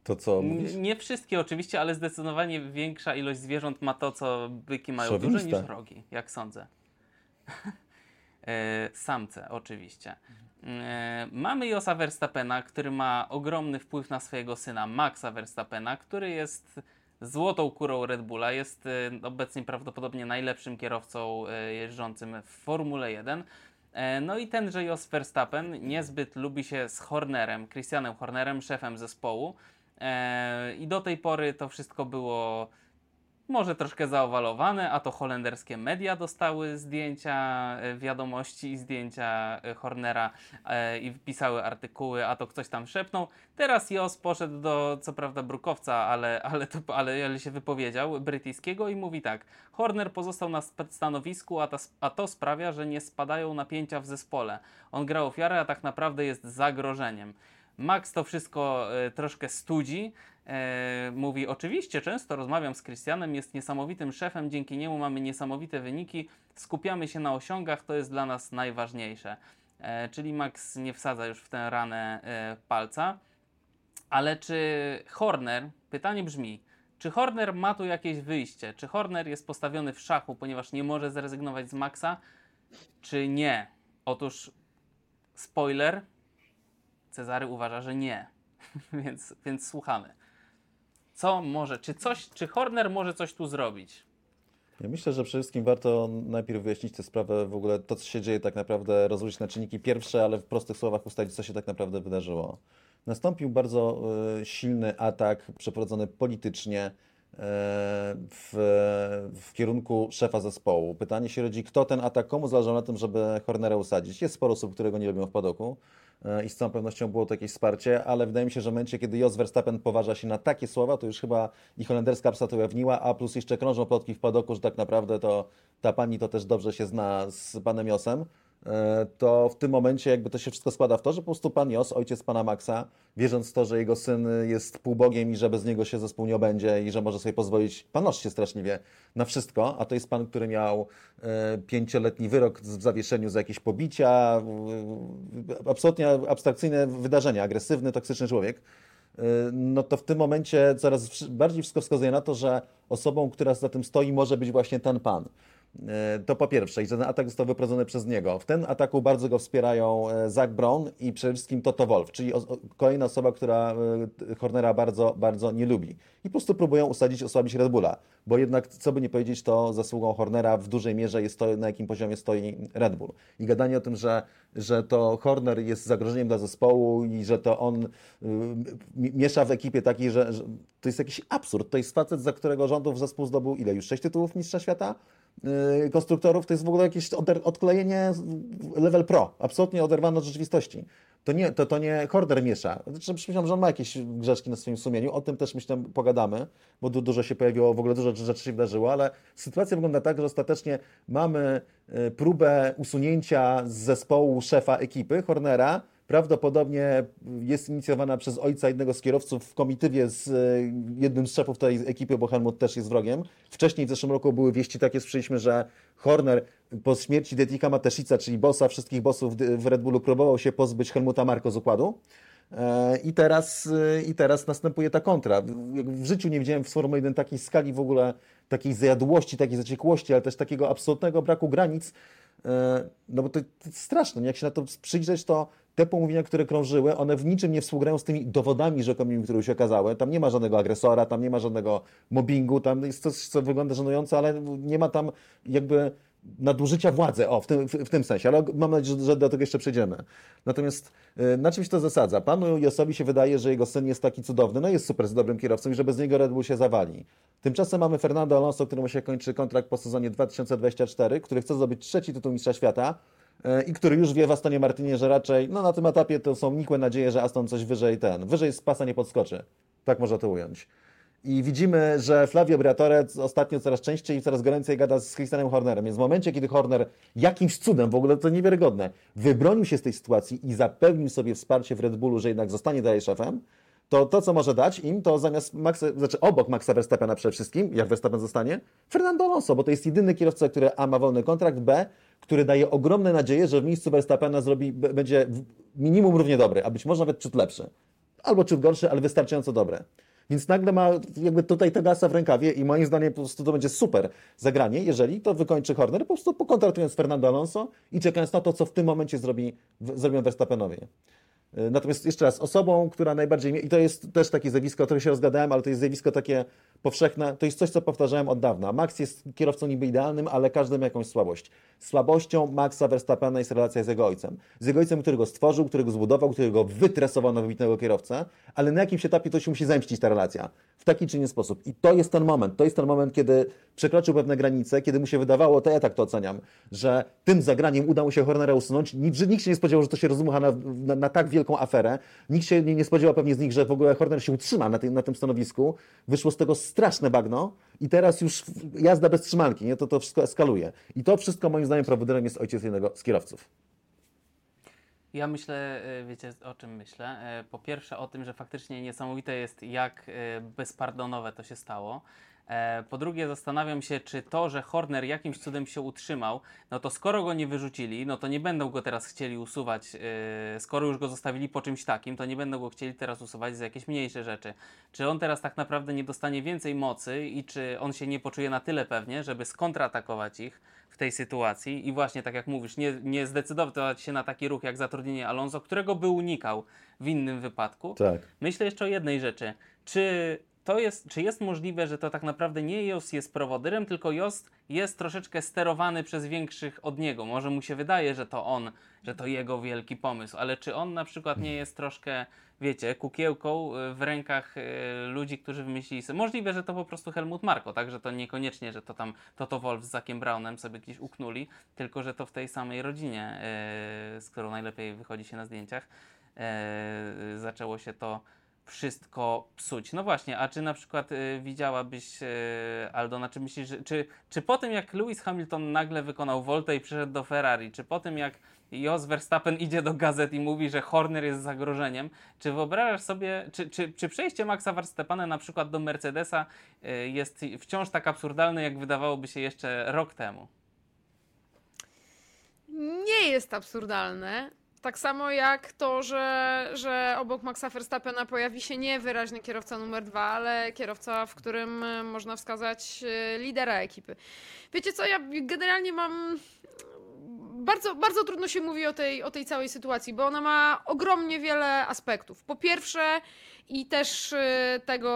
to, co mówisz? Nie wszystkie oczywiście, ale zdecydowanie większa ilość zwierząt ma to, co byki mają duże niż rogi, jak sądzę. E, Samce, oczywiście. E, Mamy Josa Verstappena, który ma ogromny wpływ na swojego syna Maxa Verstappena, który jest złotą kurą Red Bulla, jest e, obecnie prawdopodobnie najlepszym kierowcą jeżdżącym w Formule 1. E, No i tenże Jos Verstappen niezbyt lubi się z Hornerem, Christianem Hornerem, szefem zespołu. E, I do tej pory to wszystko było może troszkę zaowalowane, a to holenderskie media dostały zdjęcia, e, wiadomości i zdjęcia e, Hornera e, i pisały artykuły, a to ktoś tam szepnął. Teraz Jos poszedł do, co prawda, brukowca, ale, ale, to, ale, ale się wypowiedział, brytyjskiego i mówi tak. Horner pozostał na stanowisku, a, ta, a to sprawia, że nie spadają napięcia w zespole. On gra ofiarę, a tak naprawdę jest zagrożeniem. Max to wszystko e, troszkę studzi. E, mówi, oczywiście często rozmawiam z Christianem, jest niesamowitym szefem, dzięki niemu mamy niesamowite wyniki, skupiamy się na osiągach, to jest dla nas najważniejsze. E, czyli Max nie wsadza już w tę ranę e, palca. Ale czy Horner, pytanie brzmi, czy Horner ma tu jakieś wyjście? Czy Horner jest postawiony w szachu, ponieważ nie może zrezygnować z Maxa, czy nie? Otóż spoiler, Cezary uważa, że nie. więc, więc słuchamy. Co może, czy coś, czy Horner może coś tu zrobić? Ja myślę, że przede wszystkim warto najpierw wyjaśnić tę sprawę, w ogóle to, co się dzieje, tak naprawdę rozłożyć na czynniki pierwsze, ale w prostych słowach ustalić, co się tak naprawdę wydarzyło. Nastąpił bardzo e, silny atak przeprowadzony politycznie e, w, w kierunku szefa zespołu. Pytanie się rodzi, kto ten atak, komu zależało na tym, żeby Hornera usadzić. Jest sporo osób, które go nie lubią w padoku i z całą pewnością było to jakieś wsparcie, ale wydaje mi się, że w momencie, kiedy Jos Verstappen poważa się na takie słowa, to już chyba i holenderska psa to ujawniła, a plus jeszcze krążą plotki w padoku, że tak naprawdę to ta pani to też dobrze się zna z panem Josem, e, to w tym momencie jakby to się wszystko składa w to, że po prostu pan Jos, ojciec pana Maxa, wierząc w to, że jego syn jest półbogiem i że bez niego się zespół nie obędzie i że może sobie pozwolić, panosz się straszliwie na wszystko, a to jest pan, który miał e, pięcioletni wyrok w zawieszeniu za jakieś pobicia, e, absolutnie abstrakcyjne wydarzenia, agresywny, toksyczny człowiek, e, no to w tym momencie coraz bardziej wszystko wskazuje na to, że osobą, która za tym stoi, może być właśnie ten pan. E, To po pierwsze, i ten atak został wyprowadzony przez niego. W tym ataku bardzo go wspierają e, Zach Brown i przede wszystkim Toto Wolf, czyli kolejna osoba, która e, Hornera bardzo, bardzo nie lubi. I po prostu próbują usadzić, osłabić Red Bulla, bo jednak, co by nie powiedzieć, to zasługą Hornera w dużej mierze jest to, na jakim poziomie stoi Red Bull. I gadanie o tym, że, że to Horner jest zagrożeniem dla zespołu i że to on y, mi- miesza w ekipie takiej, że, że to jest jakiś absurd. To jest facet, za którego rządów zespół zdobył ile? Już sześć tytułów Mistrza Świata? Yy, konstruktorów, to jest w ogóle jakieś odklejenie level pro, absolutnie oderwane od rzeczywistości. To nie, to, to nie Horner miesza. Znaczy, myślałem, że on ma jakieś grzeszki na swoim sumieniu, o tym też myślę pogadamy, bo du- dużo się pojawiło, w ogóle dużo rzeczy się wydarzyło, ale sytuacja wygląda tak, że ostatecznie mamy yy, próbę usunięcia z zespołu szefa ekipy, Hornera, prawdopodobnie jest inicjowana przez ojca jednego z kierowców w komitywie z e, jednym z szefów tej ekipy, bo Helmut też jest wrogiem. Wcześniej w zeszłym roku były wieści takie, słyszeliśmy, że Horner po śmierci Detika Mateszica, czyli bossa wszystkich bossów w Red Bullu, próbował się pozbyć Helmuta Marko z układu. E, I teraz, e, I teraz następuje ta kontra. W- życiu nie widziałem w Formuły 1 takiej skali w ogóle, takiej zjadłości, takiej zaciekłości, ale też takiego absolutnego braku granic. No bo to, to straszne. Jak się na to przyjrzeć, to te pomówienia, które krążyły, one w niczym nie współgrają z tymi dowodami rzekomymi, które się okazały. Tam nie ma żadnego agresora, tam nie ma żadnego mobbingu, tam jest coś, co wygląda żenująco, ale nie ma tam jakby nadużycia władzy, o, w tym, w, w tym sensie, ale mam nadzieję, że, do tego jeszcze przejdziemy. Natomiast y, na czym się to zasadza? Panu Josowi się wydaje, że jego syn jest taki cudowny, no jest super z dobrym kierowcą i że bez niego Red Bull się zawali. Tymczasem mamy Fernando Alonso, któremu się kończy kontrakt po sezonie 2024, który chce zdobyć trzeci tytuł mistrza świata i który już wie w Astonie Martinie, że raczej no, na tym etapie to są nikłe nadzieje, że Aston coś wyżej ten, wyżej z pasa nie podskoczy. Tak można to ująć. I widzimy, że Flavio Briatore ostatnio coraz częściej i coraz goręcej gada z Christianem Hornerem. Więc w momencie, kiedy Horner jakimś cudem, w ogóle to niewiarygodne, wybronił się z tej sytuacji i zapewnił sobie wsparcie w Red Bullu, że jednak zostanie dalej szefem, to to, co może dać im, to zamiast Maxa, znaczy obok Maxa Verstappena przede wszystkim, jak Verstappen zostanie, Fernando Alonso, bo to jest jedyny kierowca, który A ma wolny kontrakt, B, który daje ogromne nadzieje, że w miejscu Verstappena zrobi, będzie minimum równie dobry, a być może nawet ciut lepszy. Albo ciut gorszy, ale wystarczająco dobre. Więc nagle ma jakby tutaj Tegasa w rękawie i moim zdaniem po prostu to będzie super zagranie, jeżeli to wykończy Horner, po prostu pokontratując Fernando Alonso i czekając na to, co w tym momencie zrobi, zrobią Verstappenowi. Y, Natomiast jeszcze raz, osobą, która najbardziej i to jest też takie zjawisko, o którym się rozgadałem, ale to jest zjawisko takie powszechne, to jest coś, co powtarzałem od dawna. Max jest kierowcą niby idealnym, ale każdy ma jakąś słabość. Słabością Maxa Verstappena jest relacja z jego ojcem. Z jego ojcem, który go stworzył, który go zbudował, który go wytresował na wybitnego kierowcę, ale na jakimś etapie to się musi zemścić ta relacja. W taki czy inny sposób. I to jest ten moment. To jest ten moment, kiedy przekroczył pewne granice, kiedy mu się wydawało, to ja tak to oceniam, że tym zagraniem uda mu się Hornera usunąć. Nikt, nikt się nie spodziewał, że to się rozmucha na, na, na tak wielką aferę. Nikt się nie, nie spodziewał pewnie z nich, że w ogóle Horner się utrzyma na, tym na tym stanowisku. Wyszło z tego straszne bagno i teraz już jazda bez trzymanki, nie? To, to wszystko eskaluje. I to wszystko moim zdaniem prowodyrem jest ojciec jednego z kierowców. Ja myślę, e, wiecie o czym myślę? E, Po pierwsze o tym, że faktycznie niesamowite jest, jak e, bezpardonowe to się stało. E, Po drugie, zastanawiam się, czy to, że Horner jakimś cudem się utrzymał, no to skoro go nie wyrzucili, no to nie będą go teraz chcieli usuwać. e, Skoro już go zostawili po czymś takim, to nie będą go chcieli teraz usuwać za jakieś mniejsze rzeczy. Czy on teraz tak naprawdę nie dostanie więcej mocy i czy on się nie poczuje na tyle pewnie, żeby skontratakować ich w tej sytuacji i właśnie tak jak mówisz, nie, nie zdecydować się na taki ruch jak zatrudnienie Alonso, którego by unikał w innym wypadku. Tak. Myślę jeszcze o jednej rzeczy. Czy to jest, czy jest możliwe, że to tak naprawdę nie Jos jest prowodyrem, tylko Jost jest troszeczkę sterowany przez większych od niego. Może mu się wydaje, że to on, że to jego wielki pomysł, ale czy on na przykład nie jest troszkę, wiecie, kukiełką y, w rękach y, ludzi, którzy wymyślili sobie. Możliwe, że to po prostu Helmut Marko, tak? Że to niekoniecznie, że to tam Toto Wolf z Zakiem Brownem sobie gdzieś uknuli, tylko że to w tej samej rodzinie, z którą najlepiej wychodzi się na zdjęciach, zaczęło się to wszystko psuć. No właśnie, a czy na przykład y, widziałabyś, y, Aldona, czy myślisz, że, czy, czy po tym jak Lewis Hamilton nagle wykonał Voltę i przyszedł do Ferrari, czy po tym jak Jos Verstappen idzie do gazet i mówi, że Horner jest zagrożeniem, czy wyobrażasz sobie, czy, czy, czy przejście Maxa Verstappena na przykład do Mercedesa y, jest wciąż tak absurdalne, jak wydawałoby się jeszcze rok temu? Nie jest absurdalne. Tak samo jak to, że, że obok Maxa Verstappena pojawi się nie wyraźny kierowca numer dwa, ale kierowca, w którym e, można wskazać e, lidera ekipy. Wiecie co, ja generalnie mam. Bardzo, bardzo trudno się mówi o tej, o tej całej sytuacji, bo ona ma ogromnie wiele aspektów. Po pierwsze, i też e, tego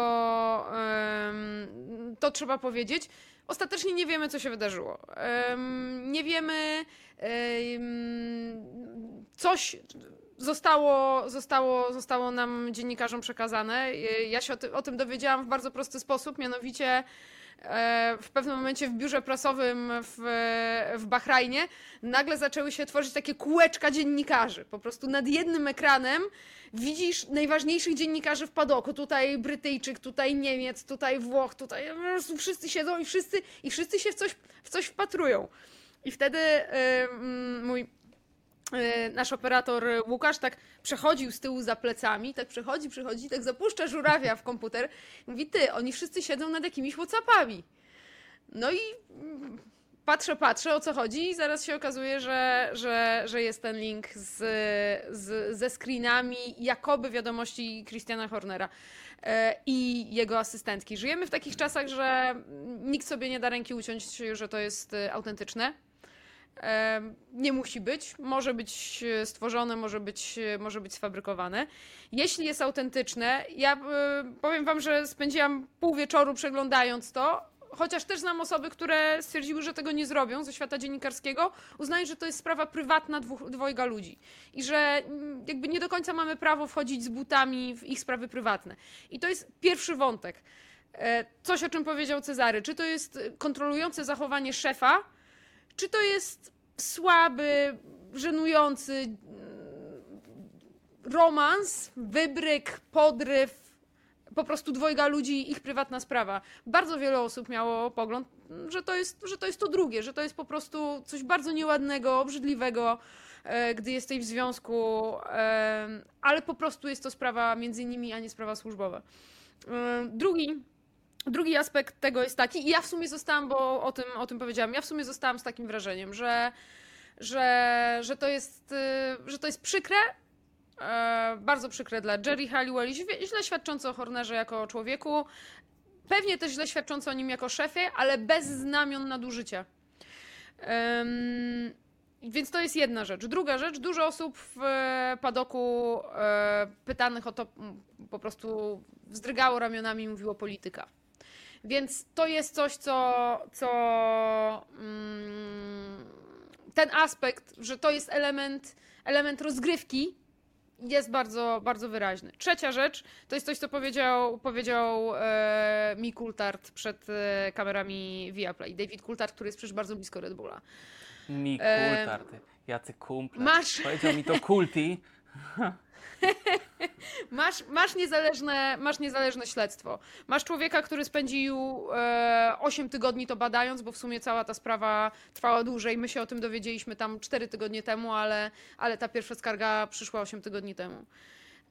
to trzeba powiedzieć, ostatecznie nie wiemy, co się wydarzyło. Nie wiemy. Coś zostało, zostało, zostało nam dziennikarzom przekazane. Ja się o, ty, o tym dowiedziałam w bardzo prosty sposób, mianowicie e, w pewnym momencie w biurze prasowym w, w Bahrajnie nagle zaczęły się tworzyć takie kółeczka dziennikarzy. Po prostu nad jednym ekranem widzisz najważniejszych dziennikarzy w padoku. Tutaj Brytyjczyk, tutaj Niemiec, tutaj Włoch, tutaj po prostu wszyscy siedzą i wszyscy, i wszyscy się w coś, w coś wpatrują. I wtedy mm, mój nasz operator e, Łukasz tak przechodził z tyłu za plecami, tak przechodzi, przechodzi, tak zapuszcza żurawia w komputer. Mówi, ty, oni wszyscy siedzą nad jakimiś Whatsappami. No i patrzę, patrzę o co chodzi i zaraz się okazuje, że, że, że jest ten link z, z, ze screenami jakoby wiadomości Christiana Hornera e, i jego asystentki. Żyjemy w takich czasach, że nikt sobie nie da ręki uciąć, że to jest e, autentyczne. Nie musi być, może być e, stworzone, może być, e, może być sfabrykowane. Jeśli jest autentyczne, ja e, powiem Wam, że spędziłam pół wieczoru przeglądając to, chociaż też znam osoby, które stwierdziły, że tego nie zrobią ze świata dziennikarskiego, uznają, że to jest sprawa prywatna dwóch, dwojga ludzi i że mm, jakby nie do końca mamy prawo wchodzić z butami w ich sprawy prywatne. I to jest pierwszy wątek. Coś, o czym powiedział Cezary. Czy to jest kontrolujące zachowanie szefa, czy to jest słaby, żenujący mm, romans, wybryk, podryw, po prostu dwojga ludzi, ich prywatna sprawa. Bardzo wiele osób miało pogląd, że to jest, że to, jest to drugie, że to jest po prostu coś bardzo nieładnego, obrzydliwego, e, gdy jesteś w związku, e, ale po prostu jest to sprawa między nimi, a nie sprawa służbowa. E, Drugi Drugi aspekt tego jest taki, i ja w sumie zostałam, bo o tym, o tym powiedziałam, ja w sumie zostałam z takim wrażeniem, że, że, że, to, jest, y, że to jest przykre, e, bardzo przykre dla Jerry Halliwell źle- świadczące o Hornerze jako o człowieku, pewnie też źle świadczące o nim jako szefie, ale bez znamion nadużycia. Em, więc to jest jedna rzecz. Druga rzecz, dużo osób w padoku e, pytanych o to po prostu wzdrygało ramionami i mówiło polityka. Więc to jest coś, co, co mm, ten aspekt, że to jest element, element rozgrywki, jest bardzo, bardzo wyraźny. Trzecia rzecz to jest coś, co powiedział, powiedział e, mi Coulthard przed e, kamerami Viaplay. David Coulthard, który jest przecież bardzo blisko Red Bulla. Mi Em, kultarty, jacy kumple. masz- Powiedział mi to kulti. Masz, masz, niezależne, masz niezależne śledztwo. Masz człowieka, który spędził e, 8 tygodni to badając, bo w sumie cała ta sprawa trwała dłużej. My się o tym dowiedzieliśmy tam 4 tygodnie temu, ale, ale ta pierwsza skarga przyszła 8 tygodni temu.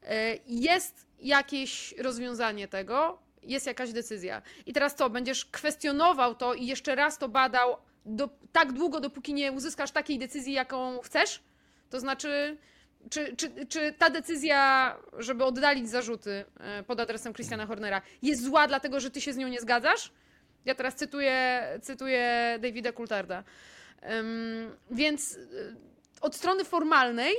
E, jest jakieś rozwiązanie tego, jest jakaś decyzja. I teraz co, będziesz kwestionował to i jeszcze raz to badał do, tak długo, dopóki nie uzyskasz takiej decyzji, jaką chcesz? To znaczy, czy, czy, czy ta decyzja, żeby oddalić zarzuty e, pod adresem Christiana Hornera, jest zła, dlatego że ty się z nią nie zgadzasz? Ja teraz cytuję, cytuję Davida Coultharda. Więc y, od strony formalnej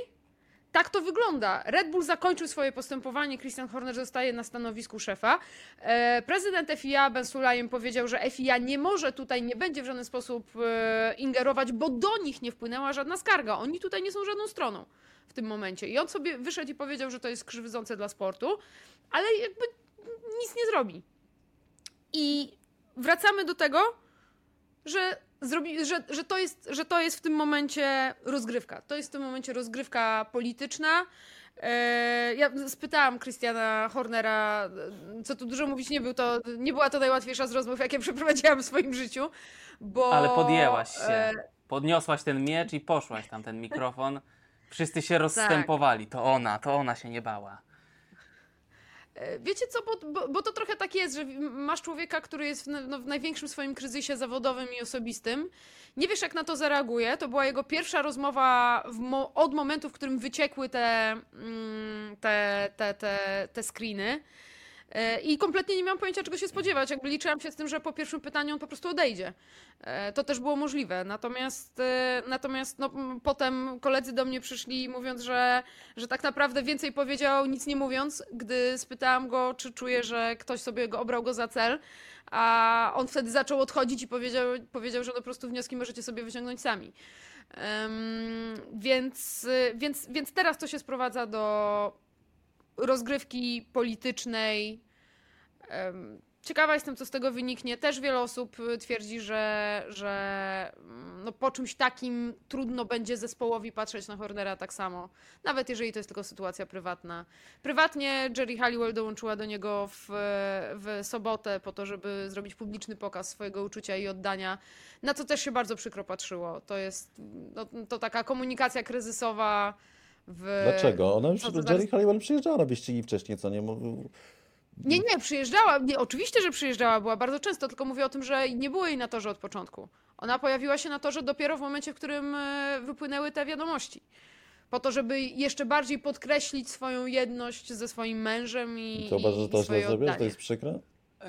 tak to wygląda. Red Bull zakończył swoje postępowanie, Christian Horner zostaje na stanowisku szefa. E, Prezydent FIA Ben Sulayem powiedział, że FIA nie może tutaj, nie będzie w żaden sposób e, ingerować, bo do nich nie wpłynęła żadna skarga. Oni tutaj nie są żadną stroną w tym momencie. I on sobie wyszedł i powiedział, że to jest krzywdzące dla sportu, ale jakby nic nie zrobi. I wracamy do tego, że, zrobi, że, że, to jest, że to jest w tym momencie rozgrywka. To jest w tym momencie rozgrywka polityczna. E, Ja spytałam Christiana Hornera, co tu dużo mówić, nie, był to, nie była to najłatwiejsza z rozmów, jakie przeprowadziłam w swoim życiu, bo... Ale podjęłaś się. e, Podniosłaś ten miecz i poszłaś tam ten mikrofon. Wszyscy się Tak. rozstępowali. To ona, to ona się nie bała. E, Wiecie co, bo, bo, bo to trochę tak jest, że masz człowieka, który jest w, no, w największym swoim kryzysie zawodowym i osobistym. Nie wiesz, jak na to zareaguje. To była jego pierwsza rozmowa mo- od momentu, w którym wyciekły te, mm, te, te, te, te screeny. E, I kompletnie nie miałam pojęcia, czego się spodziewać. Jakby liczyłam się z tym, że po pierwszym pytaniu on po prostu odejdzie. E, To też było możliwe. Natomiast, e, natomiast no, potem koledzy do mnie przyszli mówiąc, że, że tak naprawdę więcej powiedział nic nie mówiąc, gdy spytałam go, czy czuje, że ktoś sobie go obrał go za cel. A on wtedy zaczął odchodzić i powiedział, powiedział że no po prostu wnioski możecie sobie wyciągnąć sami. Em, więc, więc, więc teraz to się sprowadza do rozgrywki politycznej. Ciekawa jestem, co z tego wyniknie. Też wiele osób y, twierdzi, że, że mm, no, po czymś takim trudno będzie zespołowi patrzeć na Hornera tak samo. Nawet jeżeli to jest tylko sytuacja prywatna. Prywatnie Jerry Halliwell dołączyła do niego w, w sobotę po to, żeby zrobić publiczny pokaz swojego uczucia i oddania, na co też się bardzo przykro patrzyło. To jest no, to taka komunikacja kryzysowa. W... Dlaczego? Ona już, Jerry zaraz- Halliwell przyjeżdżała na wyścigi wcześniej, co nie? Nie, nie, przyjeżdżała. Nie, oczywiście, że przyjeżdżała, była bardzo często, tylko mówię o tym, że nie było jej na torze od początku. Ona pojawiła się na torze dopiero w momencie, w którym e, wypłynęły te wiadomości. Po to, żeby jeszcze bardziej podkreślić swoją jedność ze swoim mężem i, To uważasz, że to źle zrobiłeś? To jest przykre?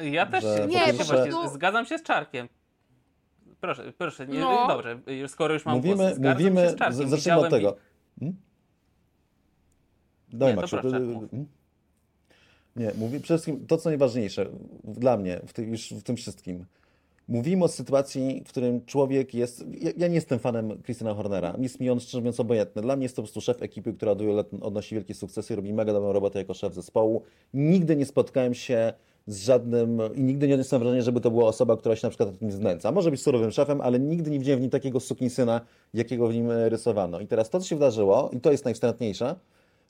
Ja też Że się po Nie, pierwsze- właśnie, zgadzam się z Czarkiem. Proszę, proszę, nie, No. dobrze, skoro już mam Mówimy, głos, zgadzam się mówimy, z Czarkiem. zacznijmy od tego. Hmm? Daj, Nie, to Maksiu. proszę, to- mów. hmm? Nie, mówię przede wszystkim to, co najważniejsze dla mnie w, ty, już w tym wszystkim. Mówimy o sytuacji, w którym człowiek jest. Ja, ja nie jestem fanem Christiana Hornera. Jest mi on szczerze mówiąc obojętny. Dla mnie jest to po prostu szef ekipy, która od wielu lat odnosi wielkie sukcesy, robi mega dobrą robotę jako szef zespołu. Nigdy nie spotkałem się z żadnym i nigdy nie odniosłem wrażenia, żeby to była osoba, która się na przykład tym znęca. Może być surowym szefem, ale nigdy nie widziałem w nim takiego sukinsyna, jakiego w nim e, rysowano. I teraz to, co się wydarzyło, i to jest najwstrętniejsze,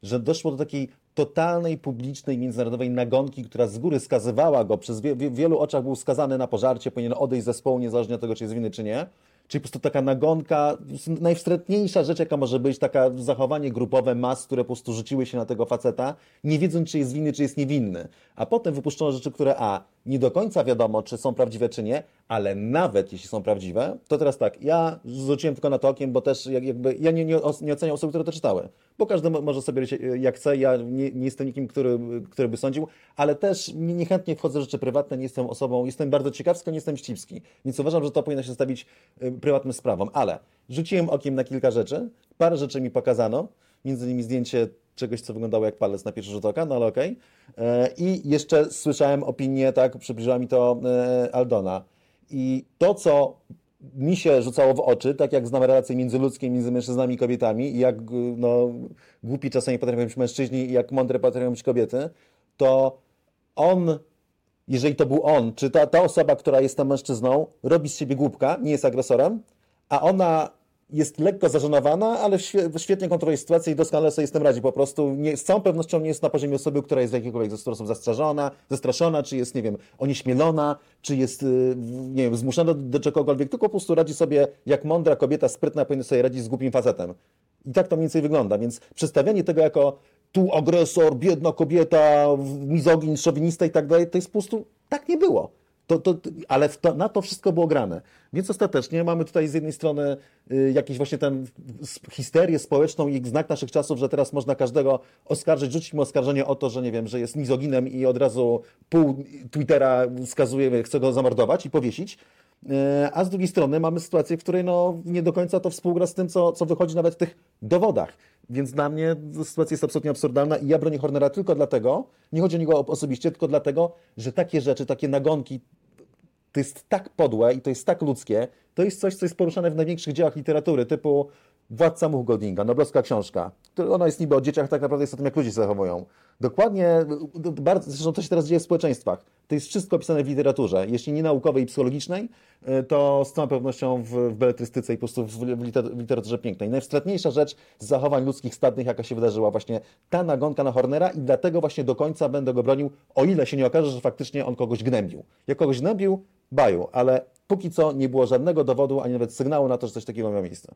że doszło do takiej totalnej, publicznej, międzynarodowej nagonki, która z góry skazywała go, przez wie, wielu oczach był skazany na pożarcie, powinien odejść z zespołu, niezależnie od tego, czy jest winny, czy nie. Czyli po prostu taka nagonka, najwstrętniejsza rzecz, jaka może być, taka zachowanie grupowe mas, które po prostu rzuciły się na tego faceta, nie wiedząc, czy jest winny, czy jest niewinny. A potem wypuszczono rzeczy, które a, nie do końca wiadomo, czy są prawdziwe, czy nie, ale nawet jeśli są prawdziwe, to teraz tak, ja rzuciłem tylko na to okiem, bo też jak- jakby, ja nie, nie, nie oceniam osób, które to czytały, bo każdy mo- może sobie e, jak chce, ja nie, nie jestem nikim, który, który by sądził, ale też nie- niechętnie wchodzę w rzeczy prywatne, nie jestem osobą, jestem bardzo ciekawski, nie jestem ścipski, więc uważam, że to powinno się zostawić e, prywatnym sprawom, ale rzuciłem okiem na kilka rzeczy, parę rzeczy mi pokazano, między innymi zdjęcie czegoś, co wyglądało jak palec na pierwszy rzut oka, no ale okej. E, I jeszcze słyszałem opinię, tak, przybliżyła mi to e, Aldona. I to, co mi się rzucało w oczy, tak jak znam relacje międzyludzkie między mężczyznami i kobietami i jak no, głupi czasami potrafią być mężczyźni i jak mądre potrafią być kobiety, to on, jeżeli to był on, czy ta, ta osoba, która jest tam mężczyzną, robi z siebie głupka, nie jest agresorem, a ona jest lekko zażenowana, ale świe- świetnie kontroluje sytuację i doskonale sobie z tym radzi. Po prostu nie, z całą pewnością nie jest na poziomie osoby, która jest w jakikolwiek sposób zastrzeżona, zastraszona, czy jest, nie wiem, onieśmielona, czy jest, y, nie wiem, zmuszona do, do czegokolwiek, tylko po prostu radzi sobie jak mądra kobieta, sprytna, powinna sobie radzić z głupim facetem. I tak to mniej więcej wygląda, więc przedstawianie tego jako tu agresor, biedna kobieta, mizogin, szowinista i tak dalej, to jest po prostu, tak nie było. To, to, ale to, na to wszystko było grane. Więc ostatecznie mamy tutaj z jednej strony y, jakiś właśnie ten histerię społeczną i znak naszych czasów, że teraz można każdego oskarżyć, rzucić mu oskarżenie o to, że nie wiem, że jest mizoginem i od razu pół Twittera skazuje, chce go zamordować i powiesić. E, A z drugiej strony mamy sytuację, w której no, nie do końca to współgra z tym, co, co wychodzi nawet w tych dowodach. Więc dla mnie sytuacja jest absolutnie absurdalna i ja bronię Hornera tylko dlatego, nie chodzi o niego osobiście, tylko dlatego, że takie rzeczy, takie nagonki, to jest tak podłe i to jest tak ludzkie, to jest coś, co jest poruszane w największych dziełach literatury, typu Władca Much Goldinga, noblowska książka. Ona jest niby o dzieciach, tak naprawdę jest o tym, jak ludzie się zachowują. Dokładnie, bardzo, zresztą to się teraz dzieje w społeczeństwach. To jest wszystko opisane w literaturze. Jeśli nie naukowej i psychologicznej, y, to z całą pewnością w, w beletrystyce i po prostu w, w literaturze pięknej. Najwstratniejsza rzecz z zachowań ludzkich stadnych, jaka się wydarzyła, właśnie ta nagonka na Hornera i dlatego właśnie do końca będę go bronił, o ile się nie okaże, że faktycznie on kogoś gnębił. Jak kogoś gnębił, baju, ale póki co nie było żadnego dowodu, ani nawet sygnału na to, że coś takiego miało miejsce.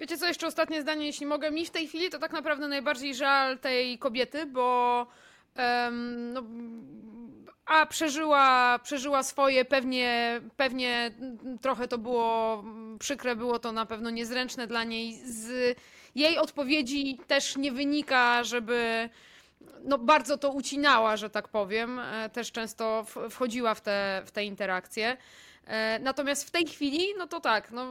Wiecie co, jeszcze ostatnie zdanie, jeśli mogę. Mi w tej chwili to tak naprawdę najbardziej żal tej kobiety, bo no, a przeżyła, przeżyła swoje, pewnie, pewnie trochę to było przykre, było to na pewno niezręczne dla niej. Z jej odpowiedzi też nie wynika, żeby no, bardzo to ucinała, że tak powiem. E, Też często wchodziła w te, w te interakcje. E, Natomiast w tej chwili, no to tak, no,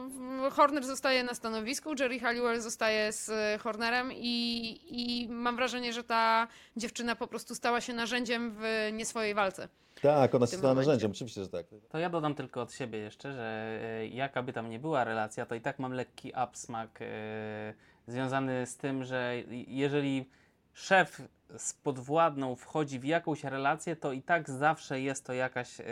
Horner zostaje na stanowisku, Jerry Halliwell zostaje z e, Hornerem i, i mam wrażenie, że ta dziewczyna po prostu stała się narzędziem w nie swojej walce. Tak, ona tym stała momencie. narzędziem, oczywiście, że tak. To ja dodam tylko od siebie jeszcze, że e, jaka by tam nie była relacja, to i tak mam lekki absmak e, związany z tym, że jeżeli szef z podwładną wchodzi w jakąś relację, to i tak zawsze jest to jakaś e,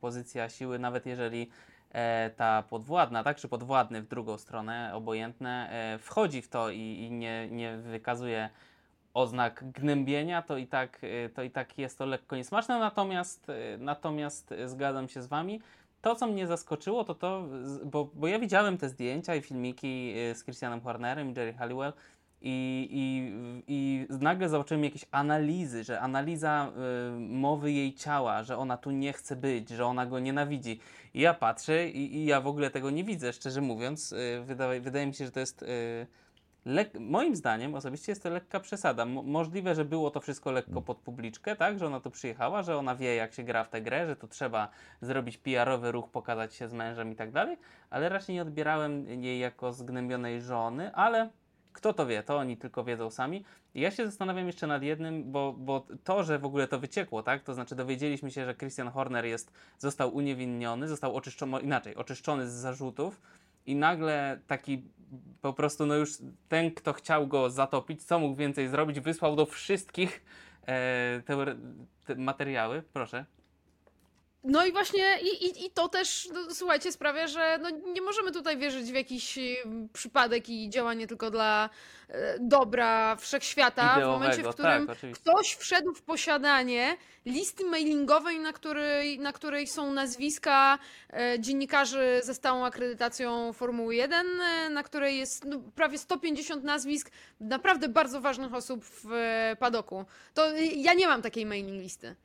pozycja siły, nawet jeżeli e, ta podwładna, tak, czy podwładny w drugą stronę, obojętne, e, wchodzi w to i, i nie, nie wykazuje oznak gnębienia, to i tak, y, to i tak jest to lekko niesmaczne, natomiast, y, natomiast y, zgadzam się z Wami. To, co mnie zaskoczyło, to to, bo, bo ja widziałem te zdjęcia i filmiki y, z Christianem Hornerem i Jerry Halliwell i, i, i nagle zobaczyłem jakieś analizy, że analiza y, mowy jej ciała, że ona tu nie chce być, że ona go nienawidzi. I ja patrzę i, i ja w ogóle tego nie widzę, szczerze mówiąc. Y, wydaje, wydaje mi się, że to jest... Y, Lek- moim zdaniem osobiście jest to lekka przesada. Mo- możliwe, że było to wszystko lekko pod publiczkę, tak? Że ona tu przyjechała, że ona wie, jak się gra w tę grę, że tu trzeba zrobić PR-owy ruch, pokazać się z mężem i tak dalej, ale raczej nie odbierałem jej jako zgnębionej żony, ale kto to wie, to oni tylko wiedzą sami. I ja się zastanawiam jeszcze nad jednym, bo, bo to, że w ogóle to wyciekło, tak? To znaczy dowiedzieliśmy się, że Christian Horner jest, został uniewinniony, został oczyszczony, inaczej, oczyszczony z zarzutów i nagle taki po prostu, no już ten, kto chciał go zatopić, co mógł więcej zrobić, wysłał do wszystkich e, te, te materiały, proszę. No i właśnie, i, i, i to też, no, słuchajcie, sprawia, że no, nie możemy tutaj wierzyć w jakiś y, przypadek i działanie tylko dla e, dobra wszechświata. w momencie, w Ideowego, którym tak, ktoś wszedł w posiadanie listy mailingowej, na której, na której są nazwiska e, dziennikarzy ze stałą akredytacją Formuły 1, e, na której jest no, prawie 150 nazwisk naprawdę bardzo ważnych osób w e, padoku. To ja nie mam takiej mailing listy.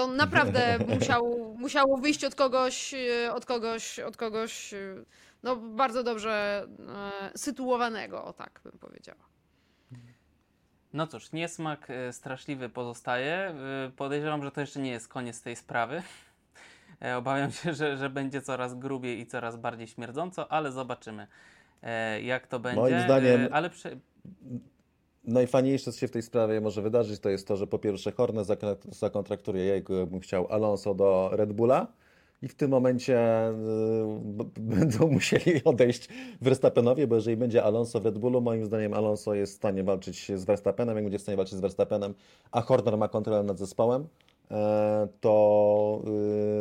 To naprawdę musiał, musiało wyjść od kogoś, e, od kogoś, od kogoś, e, no bardzo dobrze e, sytuowanego, o tak bym powiedziała. No cóż, niesmak straszliwy pozostaje. Podejrzewam, że to jeszcze nie jest koniec tej sprawy. Obawiam się, że, że będzie coraz grubiej i coraz bardziej śmierdząco, ale zobaczymy, jak to będzie. Moim zdaniem- Ale prze... Najfajniejsze, co się w tej sprawie może wydarzyć, to jest to, że po pierwsze zakon- zakontraktuje, jego bym chciał, Alonso do Red Bulla i w tym momencie y, będą musieli odejść Verstappenowi, bo jeżeli będzie Alonso w Red Bullu, moim zdaniem Alonso jest w stanie walczyć z Verstappenem, jak będzie w stanie walczyć z Verstappenem, a Horner ma kontrolę nad zespołem, to,